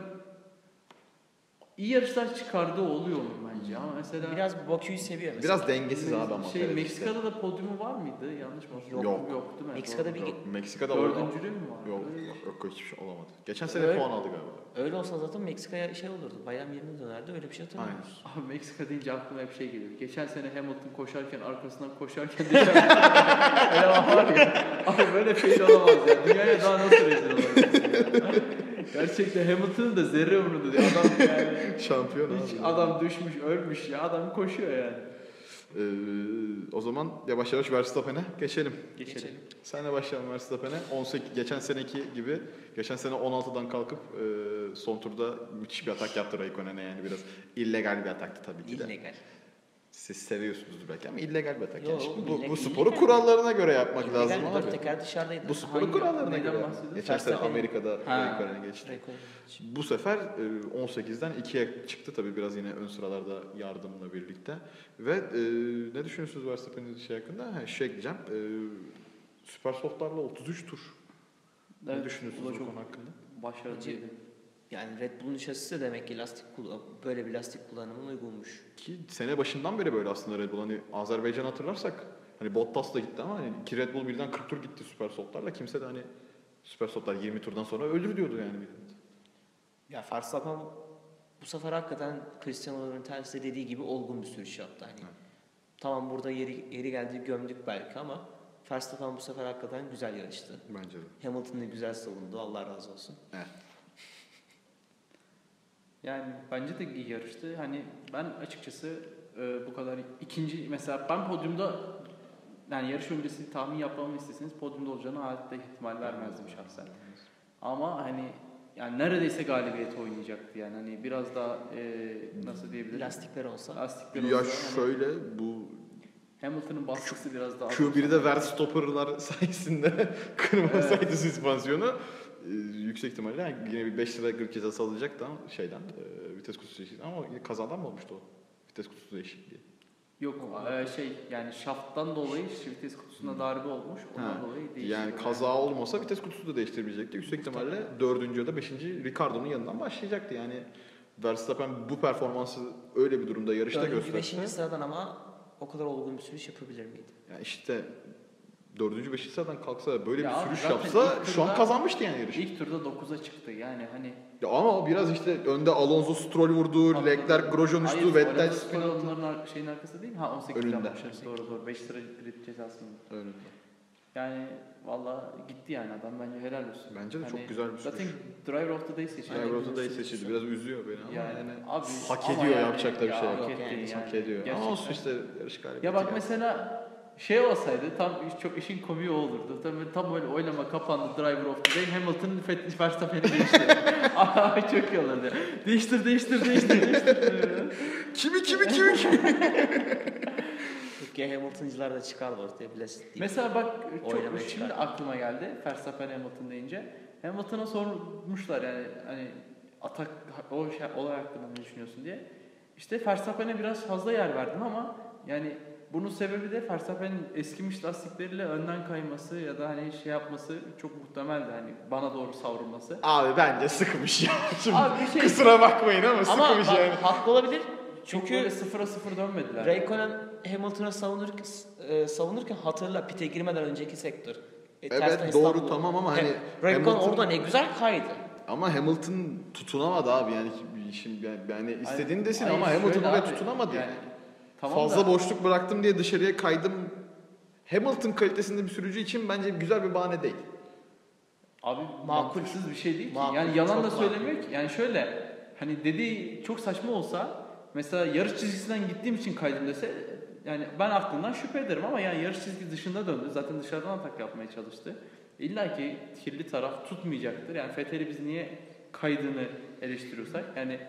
iyi yarışlar çıkardığı oluyor onun bence ama mesela Biraz Bakü'yü seviyor mesela. Biraz dengesiz abi ama şey Meksika'da da podyumu var mıydı? Yanlış mı? Yok. Yok, yok değil mi? Meksika'da bir- Yok, Meksika'da. Dördüncülüğü mü var? Yok, yok, yok, hiçbir şey olamadı. Geçen sene Öyle- puan aldı galiba. Öyle olsa zaten Meksika'ya şey olurdu. Bayram yerine dönerdi. Öyle bir şey hatırlamıyoruz. Abi Meksika deyince aklıma hep şey geliyor. Geçen sene Hamilton koşarken arkasından koşarken düşen eleman var ya. Abi böyle şey olamaz ya. Dünyaya daha nasıl rezil olabilirsin ya? Gerçekten Hamilton'ın da zerre umurunda değil. Adam yani Şampiyon hiç abi. adam düşmüş ölmüş ya. Adam koşuyor yani. Ee, o zaman yavaş yavaş Verstappen'e geçelim. Geçelim. Senle başlayalım Verstappen'e. 18 geçen seneki gibi geçen sene 16'dan kalkıp e, son turda müthiş bir atak yaptı Raikkonen'e yani biraz illegal bir ataktı tabii ki de. İllegal. Siz seviyorsunuzdur belki ama illegal bir atak. Yo, Yani şimdi bu, bu sporu illegal. kurallarına göre yapmak İllegal lazım abi. teker dışarıdaydı. Bu sporu Hangi- kurallarına göre. Geçen sene. Amerika'da Ha. Raikkonen geçti. Bu sefer e, 18'den 2'ye çıktı tabii biraz yine ön sıralarda yardımla birlikte. Ve e, ne düşünüyorsunuz Verstappen'in şey hakkında? Ha, şey ekleyeceğim. E, Süper Soft'larla 33 tur. ne Evet, düşünüyorsunuz bu konu hakkında? Başarılıydı. Yani Red Bull'un şasisi de demek ki lastik böyle bir lastik kullanımına uygunmuş. Ki sene başından beri böyle aslında Red Bull. Hani Azerbaycan hatırlarsak hani Bottas da gitti ama hani iki Red Bull birden 40 tur gitti Süper Soft'larla. Kimse de hani Süper Soft'lar 20 turdan sonra ölür diyordu yani. Ya Verstappen bu sefer hakikaten Cristiano Ronaldo'nun tersine dediği gibi olgun bir sürüş yaptı. Hani Evet. tamam burada yeri, yeri geldi gömdük belki ama Verstappen bu sefer hakikaten güzel yarıştı. Bence de. Hamilton'ı güzel savundu. Allah razı olsun. Yani bence de iyi yarıştı. Hani ben açıkçası e, bu kadar ikinci mesela ben podyumda yani yarış öncesi tahmin yapmamı isteseniz podyumda olacağını hayatta ihtimal vermezdim şahsen. Ama hani yani neredeyse galibiyet oynayacaktı yani hani biraz daha e, nasıl diyebilirim? Lastikler olsa. Lastikler Ya olsa hani şöyle bu Hamilton'ın baskısı biraz daha Q1'de Verstopper'lar sayesinde kırmasaydı süspansiyonu e, yüksek ihtimalle yine bir 5 lira gırk cezası alacaktı ama şeyden e, vites kutusu değişikliği ama kazadan mı olmuştu o vites kutusu değişikliği? Yok e, şey yani şafttan dolayı vites kutusuna darbe olmuş. Ondan Ha, dolayı değişti. Yani kaza olmasa vites kutusu da değiştirebilecekti. Yüksek ihtimalle dördüncü ya da beşinci Ricardo'nun yanından başlayacaktı. Yani Verstappen bu performansı öyle bir durumda yarışta Dördüncü, gösterse. beşinci sıradan ama o kadar olgun bir sürüş yapabilir miydi? Yani işte dördüncü, beşinci sıradan kalksa böyle Ya bir sürüş yapsa ilk şu an turda- kazanmıştı yani yarışı. İlk turda 9'a çıktı yani hani Ya ama biraz işte önde Alonso Stroll vurdu. Leclerc Grosjean uçtu, Vettel spin attı. onların ar- şeyin arkası değil mi? Ha 18 Önünde. yapmışlar. Doğru doğru. 5 lira grid cezası mı? Önünde. Yani valla gitti yani adam bence helal olsun. Bence de Hani çok güzel bir sürüş. Zaten Driver of the Day seçildi. Yani Yani Rota da iyi sürüş- seçildi. Biraz üzüyor beni ama Yani, yani, abi hak ama ediyor yani- yapacak da bir ya şey hak yani, yani. hak ediyor. Ama Gerçekten. olsun işte yarış galibiyeti. Ya bak geldi. mesela şey olsaydı tam çok işin komiği olurdu. Tabii tam böyle oylama kapandı driver of the day Hamilton Fet- Verstappen'i değiştirdi. Ay çok iyi olurdu. Değiştir değiştir değiştir değiştir. Kimi kimi kimi kimi. Türkiye Hamilton'cılar da çıkardı ortaya bilesin diye. Mesela bak çok şimdi çıkar. aklıma geldi Verstappen Hamilton deyince. Hamilton'a sormuşlar yani hani atak o şey, olay hakkında ne düşünüyorsun diye. İşte Verstappen'e biraz fazla yer verdim ama yani bunun sebebi de Verstappen'in eskimiş lastikleriyle önden kayması ya da hani şey yapması çok muhtemeldi hani bana doğru savrulması. Abi bence sıkmış ya. Şimdi Abi bir şey kusura bakmayın ama Ama sıkmış bak, yani. haklı olabilir. çünkü böyle sıfıra sıfır dönmediler. Raikkonen Hamilton'a savunurken, e, savunurken hatırla pite girmeden önceki sektör. E, Evet doğru tamam ama hani He- Raikkonen Hamilton- orada ne güzel kaydı. Ama Hamilton tutunamadı abi yani şimdi yani, yani istediğini desin ama Hamilton oraya abi, tutunamadı. yani. Tamam Fazla da- boşluk bıraktım diye dışarıya kaydım. Hamilton kalitesinde bir sürücü için bence güzel bir bahane değil. Abi Makul. mantıksız bir şey değil ki. Makul, Yani yalan da makul. söylemiyor ki. Yani şöyle hani dediği çok saçma olsa mesela yarış çizgisinden gittiğim için kaydım dese yani ben aklından şüphe ederim ama yani yarış çizgi dışında döndü. Zaten dışarıdan atak yapmaya çalıştı. İlla ki kirli taraf tutmayacaktır. Yani Fethel'i biz niye kaydığını eleştiriyorsak yani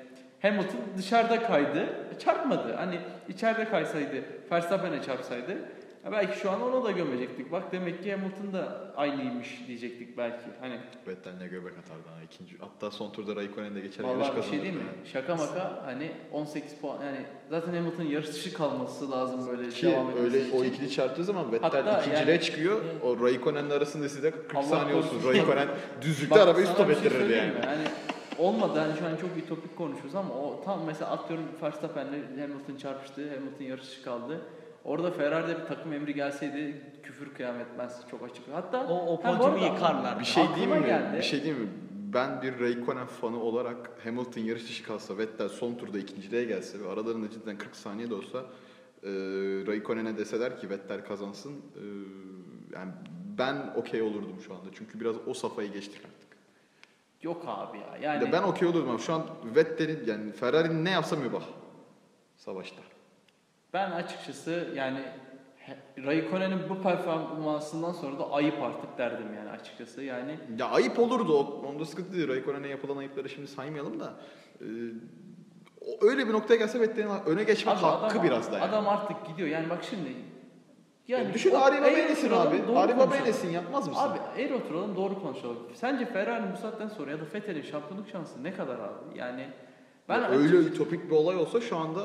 Hamilton dışarıda kaydı, çarpmadı. Hani içeride kaysaydı, Verstappen'e çarpsaydı ya belki şu an ona da gömecektik. Bak demek ki Hamilton da aynıymış diyecektik belki. Hani Vettel ne göbek atardı ha ikinci. Hatta son turda Raikkonen de geçer yarış Vallahi bir şey değil mi? yani. Şaka maka hani 18 puan yani zaten Hamilton'ın yarış dışı kalması lazım böyle Ki devam etmesi öyle o için. ikili çarptığı zaman Vettel Hatta ikinciliğe yani- çıkıyor. O Raikkonen'le arasında size 40 Allah saniye olsun. Raikkonen düzlükte arabayı stop şey ettirirdi söyleyeyim yani. Yani olmadı hani şu an çok bir topik konuşuyoruz ama o tam mesela atıyorum Verstappen'le Hamilton çarpıştı. Hamilton yarış dışı kaldı. Orada Ferrari'de bir takım emri gelseydi küfür kıyametmez çok açık. Hatta O, o podyumu yıkarlar. Bir şey diyeyim mi? geldi. Bir şey diyeyim mi? Ben bir Raikkonen fanı olarak Hamilton yarış dışı kalsa Vettel son turda ikinciliğe gelse ve aralarında cidden 40 saniye de olsa e, Raikkonen'e deseler ki Vettel kazansın e, yani ben okey olurdum şu anda. Çünkü biraz o safhayı geçtik artık. Yok abi ya. Yani ben okey olurdum ama şu an Vettel'in yani Ferrari'nin ne yapsa mübah savaşta. Ben açıkçası yani Raikkonen'in bu performansından sonra da ayıp artık derdim yani açıkçası. Yani Ya ayıp olurdu. Onda sıkıntı değil. Raikkonen'e yapılan ayıpları şimdi saymayalım da. e, o öyle bir noktaya gelse Vettel'in öne geçmek Abi hakkı adam, biraz da yani. Adam artık gidiyor. Yani bak şimdi Yani düşün o- Ari Baba eğer Enes'in oturalım, abi. Ari Baba konuşalım. Enes'in yapmaz mısın? Abi eğer oturalım doğru konuşalım. Sence Ferrari'nin bu saatten sonra ya da Vettel'in şampiyonluk şansı ne kadar abi? Yani ben Ya öyle ütopik bir olay olsa şu anda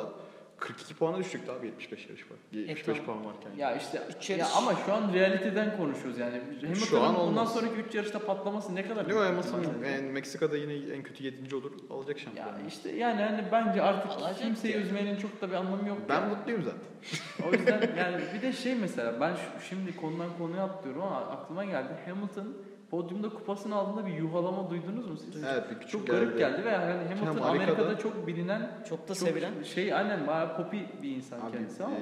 42 puana düştük abi 75 yarış var. 75 tamam. puan varken. ya işte Üç ya ama şu an realiteden konuşuyoruz yani. Şu an Hamilton'ın bundan sonraki 3 yarışta patlaması ne kadar bir Hamilton yani Meksika'da yine en kötü 7. olur alacak Ya şampiyonluğu. işte yani hani bence artık Alacak kimseyi ya. üzmenin çok da bir anlamı yok. Ben yani. mutluyum zaten. O yüzden yani bir de şey mesela ben şimdi konudan konuya atlıyorum ama aklıma geldi. Hamilton podyumda kupasını aldığında bir yuhalama duydunuz mu siz? Evet bir küçük Çok garip geldi ve yani Hamilton Hem Amerika'da Amerika'da- çok bilinen Çok da çok sevilen. şey aynen bayağı popi bir insan Abi kendisi ama e,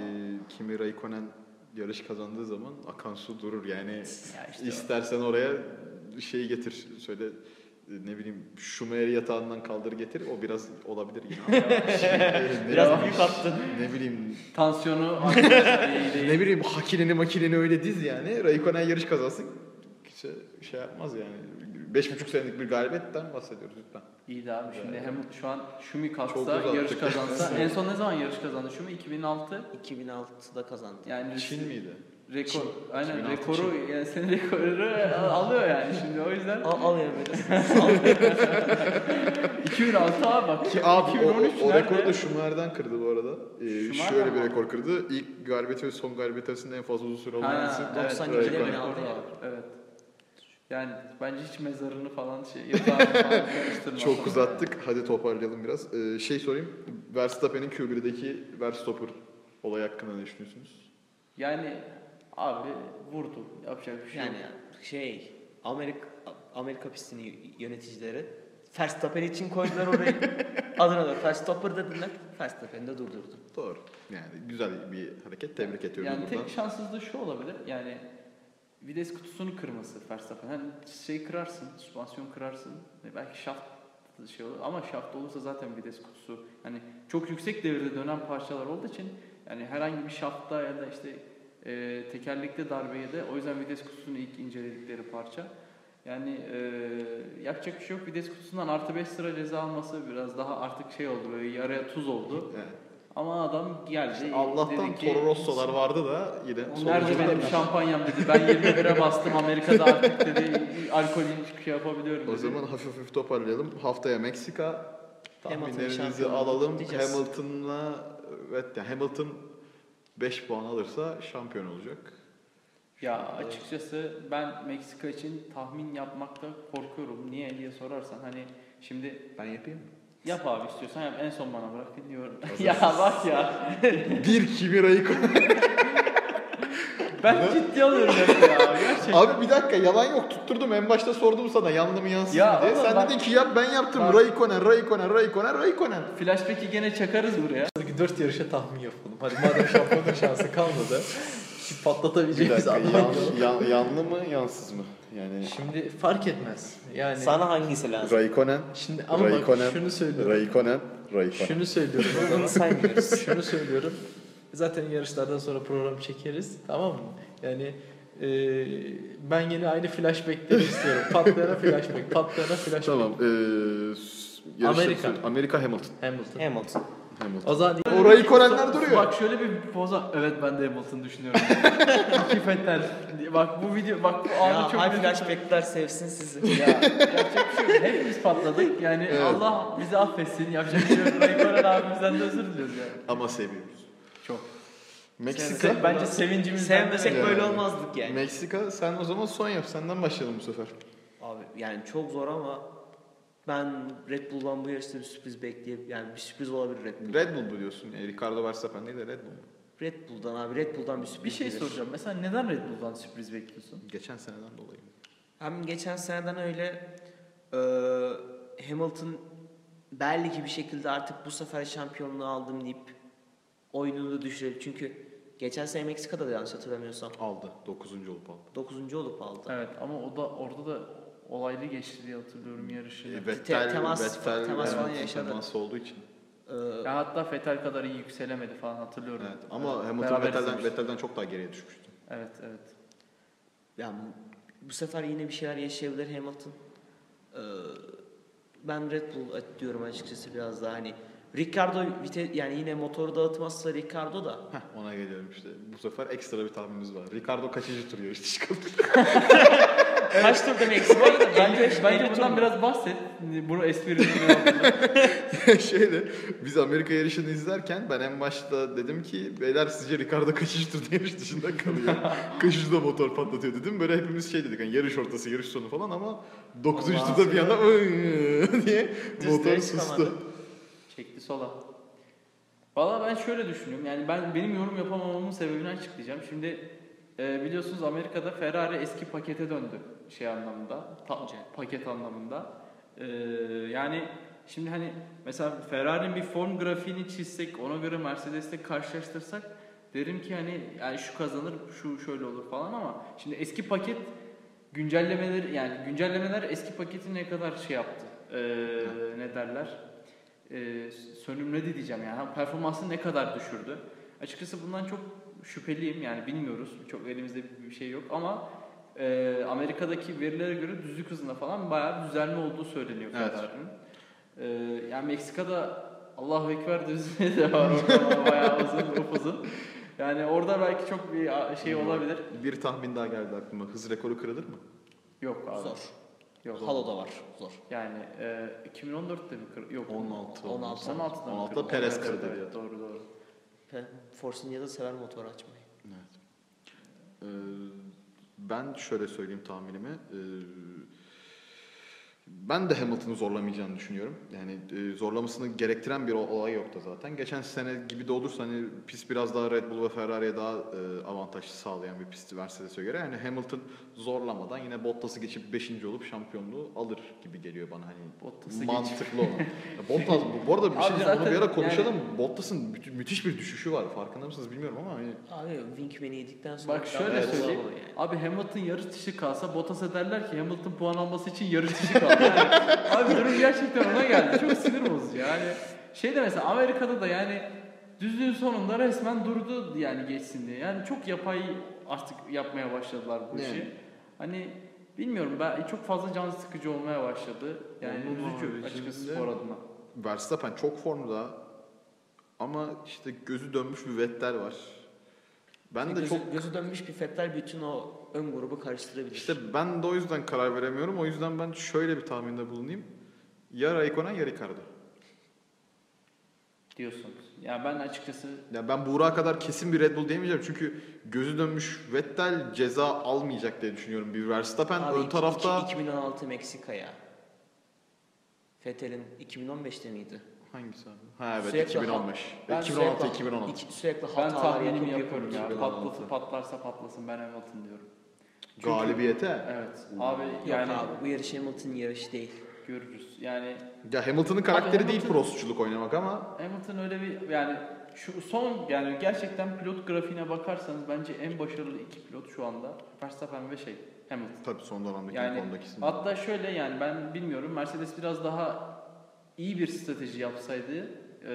Kimi Raikkonen yarış kazandığı zaman akan su durur yani. ya işte İstersen oraya şeyi getir söyle e, ne bileyim Schumacher yatağından kaldır getir o biraz olabilir yine. ne, Biraz büyük attın. ne bileyim tansiyonu ne bileyim hakinini makineni öyle diz yani Raikkonen yarış kazansın kimse şey yapmaz yani. Beş buçuk senelik bir galibiyetten bahsediyoruz lütfen. İyiydi abi şimdi hem şu an Şumi kalksa yarış kazansa en son ne zaman yarış kazandı Şumi 2006 2006'da kazandı. yani Çin miydi? rekor Çin. aynen 2006 rekoru yani senin rekoru alıyor yani şimdi o yüzden Al, al ya böyle. 2006 abi bak Ki abi o, 2013 o, o nerede? rekoru da Schumacher'den kırdı bu arada. Ee, Schumacher şöyle bir rekor kırdı. İlk galibiyeti ve son galibiyeti arasında en fazla uzun süre olan isim. evet, 97'de öyle mi bir Raikkonen. aldı ya? Evet. Yani bence hiç mezarını falan şey yatağını falan. Çok uzattık. Hadi toparlayalım biraz. Ee, şey sorayım. Verstappen'in Q1'deki Verstopper olay hakkında ne düşünüyorsunuz? Yani abi vurdu. Yapacak bir şey Yani yok. şey Amerika Amerika pistinin yöneticileri Verstappen için koydular orayı. Adına da Verstappen dediler. Verstappen'i de durdurdu. Doğru. Yani güzel bir hareket. Tebrik ediyoruz Yani buradan. tek şanssızlığı şu olabilir. Yani vites kutusunu kırması Verstappen. Hani şey kırarsın, süspansiyon kırarsın. E Belki şaft şey olur ama şaft olursa zaten vites kutusu hani çok yüksek devirde dönen parçalar olduğu için yani herhangi bir şaftta ya da işte E, tekerlekli darbeye de o yüzden vites kutusunu ilk inceledikleri parça. Yani e, yapacak bir şey yok. Vites kutusundan artı 5 sıra ceza alması biraz daha artık şey oldu böyle yarıya tuz oldu. Evet. Ama adam geldi. Allah'tan dedi ki, Toro Rosso'lar vardı da yine "O Nerede benim şampanyam dedi. Ben 21'e bastım Amerika'da artık dedi. Alkolün şey yapabiliyorum dedi. O zaman hafif hafif toparlayalım. Haftaya Meksika. Tahminlerinizi alalım. Hamilton'la evet yani Hamilton 5 puan alırsa şampiyon olacak. Ya açıkçası ben Meksika için tahmin yapmakta korkuyorum. Niye diye sorarsan hani şimdi Ben yapayım mı? Yap abi istiyorsan yap en son bana bırak dinliyorum. Ya bak ya Bir Kimi Raikkonen. ben ciddi alıyorum hep ya gerçekten. Abi bir dakika yalan yok tutturdum en başta sordum sana yandı mı yansız Ya mı diye. oğlum Sen bak- dedin ki yap ben yaptım. Bak- Raikkonen, Raikkonen, Raikkonen, Raikkonen. Flashback'i gene çakarız buraya. 4 yarışa tahmin yapalım. Hadi madem şampiyonluk şansı kalmadı. Patlatabileceğimiz adam yan, yan- yanlı mı yansız mı? Yani Şimdi fark etmez. Yani Sana hangisi lazım? Raikkonen, şimdi ama bak Raikkonen, şunu söylüyorum. Raikkonen, Raikkonen. Şunu söylüyorum Bunu saymıyoruz. şunu söylüyorum. Zaten yarışlardan sonra program çekeriz. Tamam mı? Yani e, ben yine aynı flashback'leri istiyorum. Patlayana flashback, patlayana flashback. Tamam. Eee yarışları Amerika. Amerika Hamilton. Hamilton. Hamilton. Hamilton. O zaman O Raikkonen'ler duruyor. Bak şöyle bir poza. Evet ben de Hamilton düşünüyorum. İki fetter. Bak bu video bak bu anı Ya çok net- flashbackler sevsin sizi. Ya yapacak bir şey yok. Hepimiz patladık. Yani Evet. Allah bizi affetsin. Yapacak bir şey yok. Raikkonen abimizden de özür diliyoruz yani. Ama seviyoruz. Çok. Meksika. Se- bence sevincimizden Sevmesek Yani. böyle olmazdık yani. Meksika sen o zaman son yap. Senden başlayalım bu sefer. Abi yani çok zor ama ben Red Bull'dan bu yarışta bir sürpriz bekleyip yani bir sürpriz olabilir Red Bull. Red Bull bu diyorsun. Yani Ricardo Verstappen değil de Red Bull mu? Red Bull'dan abi Red Bull'dan bir Bir sürpriz şey gelir. soracağım. Mesela neden Red Bull'dan sürpriz bekliyorsun? Geçen seneden dolayı. Hem geçen seneden öyle e, Hamilton belli bir şekilde artık bu sefer şampiyonluğu aldım deyip oyununu da düşürebilir. Çünkü geçen sene Meksika'da da yanlış hatırlamıyorsam Aldı. 9. olup aldı. 9. olup aldı. Evet ama o da orada da olaylı geçti diye hatırlıyorum yarışı. E, Ya Vettel, temas- Vettel, temas falan evet, yaşadı. temas olduğu için. E, hatta Fetel kadar iyi yükselemedi falan hatırlıyorum. Evet. Ama Hamilton Beraber Vettel'den. Vettel'den çok daha geriye düşmüştü. Evet evet. yani bu sefer yine bir şeyler yaşayabilir Hamilton. E, ben Red Bull diyorum açıkçası biraz daha hani Ricardo vite, yani yine motoru dağıtmazsa Ricardo da Heh, ona geliyorum işte. Bu sefer ekstra bir tahminimiz var. Ricardo kaçıncı tur yarıştı çıkalım? kaç turda Meksika'da da Bence, 55 bence 50 tur bundan biraz bahset. Bunu esprinin. Şeyde biz Amerika yarışını izlerken ben en başta dedim ki beyler sizce Ricardo kaçıncı turda yarış dışında kalıyor? kaçıncı da motor patlatıyor dedim. Böyle hepimiz şey dedik hani yarış ortası yarış sonu falan ama 9. Ondan turda bir anda diye motor sustu. Çekti sola. Valla ben şöyle düşünüyorum. Yani ben benim yorum yapamamamın sebebini açıklayacağım. Şimdi e, biliyorsunuz Amerika'da Ferrari eski pakete döndü şey anlamında, ta- paket anlamında. E, yani şimdi hani mesela Ferrari'nin bir form grafiğini çizsek, ona göre Mercedes'le karşılaştırsak derim ki hani yani şu kazanır, şu şöyle olur falan ama şimdi eski paket güncellemeleri yani güncellemeler eski paketi ne kadar şey yaptı? E, ne derler? e, sönümledi diyeceğim yani performansını ne kadar düşürdü. Açıkçası bundan çok şüpheliyim yani bilmiyoruz çok elimizde bir- şey yok ama e, Amerika'daki verilere göre düzlük hızında falan bayağı bir düzelme olduğu söyleniyor Evet. Ferrari'nin. E, yani Meksika'da Allahu Ekber düzlüğü de var orada bayağı uzun upuzun. Yani orada belki çok bir şey olabilir. Bir tahmin daha geldi aklıma. Hız rekoru kırılır mı? Yok abi. Zor. Yok. Halo'da var. Zor. Yani e, 2014'te mi kır? Yok. 16. 16. 16'da mı 16'da kırıldı? Perez kırdı evet. Doğru doğru. Pe- Force India'da sever motor açmayı. Evet. Ee, ben şöyle söyleyeyim tahminimi. Ee, ben de Hamilton'ı zorlamayacağını düşünüyorum. Yani e, zorlamasını gerektiren bir ol- olay yoktu zaten. Geçen sene gibi de olursa hani pist biraz daha Red Bull ve Ferrari'ye daha e, avantaj sağlayan bir pisti Mercedes'e göre. Yani Hamilton zorlamadan yine Bottas'ı geçip 5. olup şampiyonluğu alır gibi geliyor bana hani Bottas'ı mantıklı olan. Ya Bottas bu, bu arada bir şey diyeceğim onu bir zaten ara konuşalım. Bottas'ın müthi- müthiş bir düşüşü var. Farkında mısınız bilmiyorum ama hani Abi Winkman'i yedikten sonra... Bak şöyle Evet. söyleyeyim. Yani. Abi Hamilton yarış dışı kalsa Bottas'a derler ki Hamilton puan alması için yarış dışı kaldı. Abi durum gerçekten ona geldi. Çok sinir bozucu yani. Şey de mesela Amerika'da da yani düzlüğün sonunda resmen durdu yani geçsin diye. Yani çok yapay artık yapmaya başladılar bu işi. Yani. Hani bilmiyorum ben çok fazla can sıkıcı olmaya başladı. Yani üzücü açıkçası spor adına. Verstappen çok formda ama işte gözü dönmüş bir Vettel var. Ben de gözü, çok gözü dönmüş bir Fettel bütün o ön grubu karıştırabilir. işte ben de o yüzden karar veremiyorum. O yüzden ben şöyle bir tahminde bulunayım. Ya Raikkonen ya Ricardo. diyorsunuz. Ya ben açıkçası Ya ben Buğra kadar kesin bir Red Bull diyemeyeceğim çünkü gözü dönmüş Vettel ceza almayacak diye düşünüyorum. Bir Verstappen Abi ön iki- tarafta iki- 2016 Meksika'ya. Fettel'in 2015'te miydi? Hangisi abi? Ha evet Sürekli 2015. Ben 2016 sürekli- 2016. iki- sürekli ben hatalar tahminimi yapıp yapıyorum ya. Patlatı patlarsa patlasın ben Hamilton diyorum. Çünkü- Galibiyete. Evet. Abi Yok yani abi bu yarış Hamilton'ın yarışı değil. görürüz. Yani Ya Hamilton'ın karakteri Abi değil Hamilton- Prostçuluk oynamak ama Hamilton öyle bir yani şu son yani gerçekten pilot grafiğine bakarsanız bence en başarılı iki pilot şu anda Verstappen ve şey Hamilton. tabii son dönemdeki Yani konudaki isim. Hatta şöyle yani ben bilmiyorum Mercedes biraz daha iyi bir strateji yapsaydı e,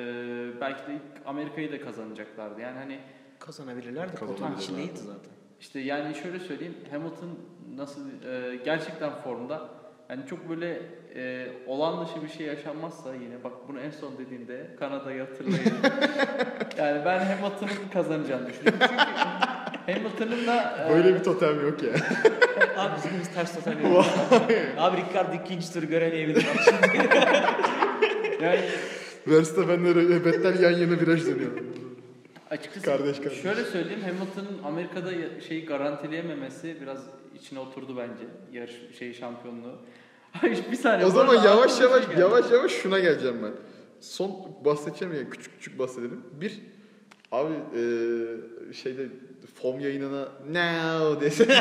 belki de ilk Amerika'yı da kazanacaklardı. Yani hani Kazanabilirler de potanın Kazanabilirler. içindeydi zaten. işte yani şöyle söyleyeyim Hamilton nasıl e, gerçekten formda yani çok böyle e, olan dışı bir şey yaşanmazsa yine bak bunu en son dediğinde Kanada'yı hatırlayın. yani ben Hamilton'ın kazanacağını düşünüyorum. Çünkü Hamilton'ın da e, Böyle bir totem yok ya. Abi bizim biz ters tutamıyoruz. abi Ricardo ikinci turu göremeyebilir. yani Verstappen'le Vettel yan yana viraj dönüyor. Açıkçası Kardeş kardeş. şöyle söyleyeyim Hamilton'ın Amerika'da şeyi garantileyememesi biraz içine oturdu bence yarış şey şampiyonluğu. Ay, bir saniye. O zaman yavaş yavaş şey geldi. yavaş yavaş şuna geleceğim ben. Son bahsedeceğim ya küçük küçük bahsedelim. Bir abi eee şeyde FOM yayınına now desin.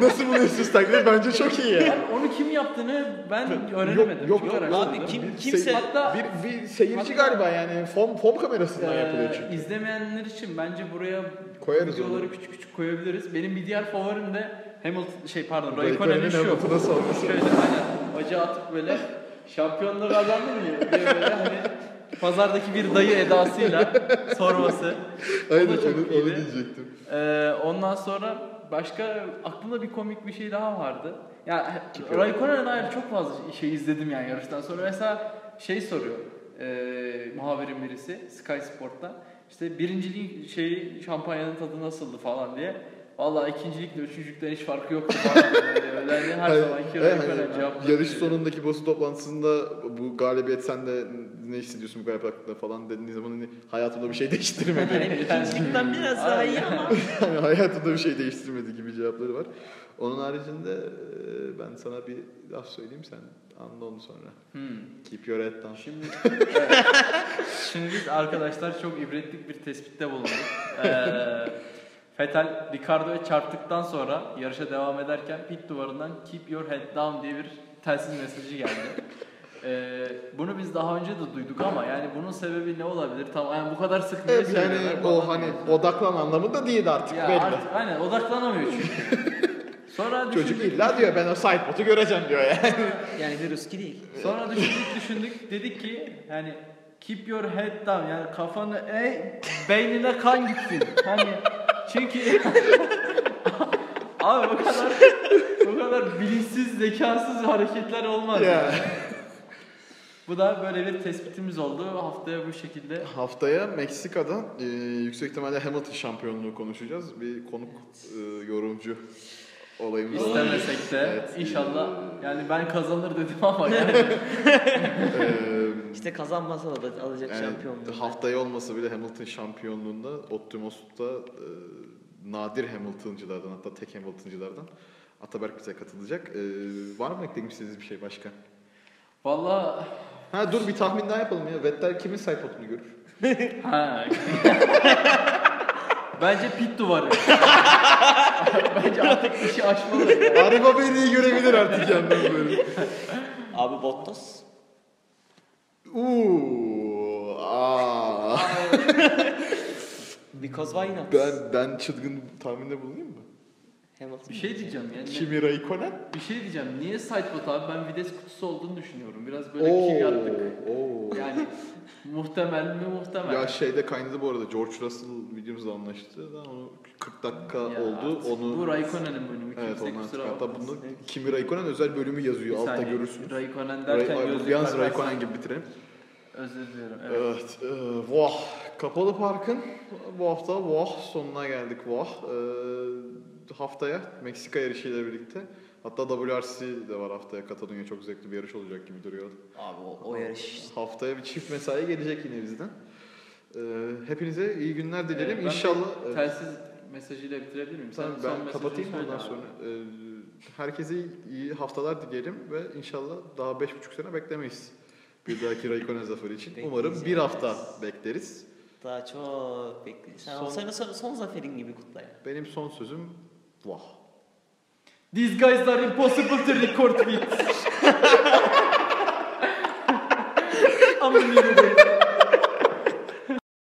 Nasıl buluyorsunuz taklidi? Bence çok iyi ya. Onu kim yaptığını ben öğrenemedim. Yok, yok, araştırdım. abi kim kimse sey- Hatta- bir, bir seyirci hatta- galiba yani fom fom kamerasından yapılıyor Ee, çünkü. izlemeyenler için bence buraya Koyarız videoları onu. küçük küçük koyabiliriz. Benim bir diğer favorim de Hamilton şey pardon Raikkonen'in şu. Hamilton'a sorması. Şöyle aynen bacağı atıp böyle şampiyonluğu kazandın mı diye böyle hani pazardaki bir dayı edasıyla sorması. Aynen onu, onu diyecektim. Ee, ondan sonra başka aklımda bir komik bir şey daha vardı. Ya Süper. Raikkonen'e dair çok fazla şey izledim yani yarıştan sonra. Mesela şey soruyor e, muhabirin birisi Sky Sport'ta. İşte birinciliğin şeyi şampanyanın tadı nasıldı falan diye. Vallahi ikincilikle üçüncülükten hiç farkı öyle hani her zamanki Raikkonen hayır. cevapları. Yarış sonundaki basın toplantısında bu galibiyet sen de ne hissediyorsun bu galibiyet hakkında falan dediğin zaman hani hayatımda bir şey değiştirmedi. ikincilikten biraz daha iyi ama. yani hayatımda bir şey değiştirmedi gibi cevapları var. Onun haricinde e, ben sana bir laf söyleyeyim sen anla onu sonra. Hmm. Keep your head down. Şimdi evet. Şimdi biz arkadaşlar çok ibretlik bir tespitte bulunduk. Ee, Vettel Ricardo'ya çarptıktan sonra yarışa devam ederken pit duvarından keep your head down diye bir telsiz mesajı geldi. Ee, bunu biz daha önce de duyduk ama yani bunun sebebi ne olabilir? Tamam yani bu kadar sık niye Evet yani o hani diyorsun. odaklan anlamında değil artık ya belli. artık, aynen odaklanamıyor çünkü. Sonra Çocuk düşündük, illa diyor ben o sidepot'u göreceğim diyor yani. Yani bir Ruski değil. Sonra düşündük düşündük dedik ki yani keep your head down yani kafanı eğ beynine kan gitsin. Hani çünkü abi bu kadar bu kadar bilinçsiz zekasız hareketler olmaz. Ya. yani. Bu da böyle bir tespitimiz oldu. Haftaya bu şekilde Haftaya Meksika'da e, yüksek ihtimalle Hamilton şampiyonluğu konuşacağız. Bir konuk e, yorumcu olayımız istemesek de Evet. inşallah yani ben kazanır dedim ama yani İşte kazanmasa da alacak yani şampiyonluğu. haftaya olmasa bile Hamilton şampiyonluğunda Optimus'ta e, nadir Hamilton'cılardan hatta tek Hamilton'cılardan Ataberk bize katılacak. E, var mı eklemek istediğiniz bir şey başka? vallahi Ha dur bir tahmin daha yapalım ya. Vettel kimin sidepot'unu görür? Ha. Bence pit duvarı. Bence artık işi aşmalı. Araba beni görebilir artık yalnız böyle. Abi Bottas. Uuu. Aa. Because why not? Ben ben çılgın tahminde bulunayım mı? Hamilton Bir şey diyeceğim yani. Kimi Raikkonen? Bir şey diyeceğim. Niye sidebot abi? Ben vites kutusu olduğunu düşünüyorum. Biraz böyle kick attık. oo. Yani muhtemel mi muhtemel. Ya şeyde kaynadı bu arada George Russell videomuzda anlaştı da onu 40 dakika Ya oldu. artık Onu Bu Raikkonen'in bölümü. Evet ondan kusura. Hatta bunu Kimi Raikkonen özel bölümü yazıyor. Bir Altta saniye. görürsünüz. Raikkonen derken Ray, gözlük yalnız Raikkonen gibi bitirelim. Özür diliyorum. Evet. Evet. e, vah. Kapalı Park'ın bu hafta vah sonuna geldik vah. E, haftaya Meksika yarışıyla birlikte. Hatta WRC de var haftaya. Katalunya çok zevkli bir yarış olacak gibi duruyor. Abi o, o yarış Haftaya bir çift mesai gelecek yine bizden. E, hepinize iyi günler dilerim. Ee, İnşallah... Telsiz mesajıyla bitirebilir miyim? Sen Tamam son ben kapatayım ondan sonra. Ee, herkese iyi haftalar dileyelim ve inşallah daha beş buçuk sene beklemeyiz. Bir dahaki Raikkonen zaferi için. Umarım bir hafta bekleriz. daha çok bekliyor. Sen Son- son, son, son zaferin gibi kutla ya. Benim son sözüm vah. These guys are impossible to record with.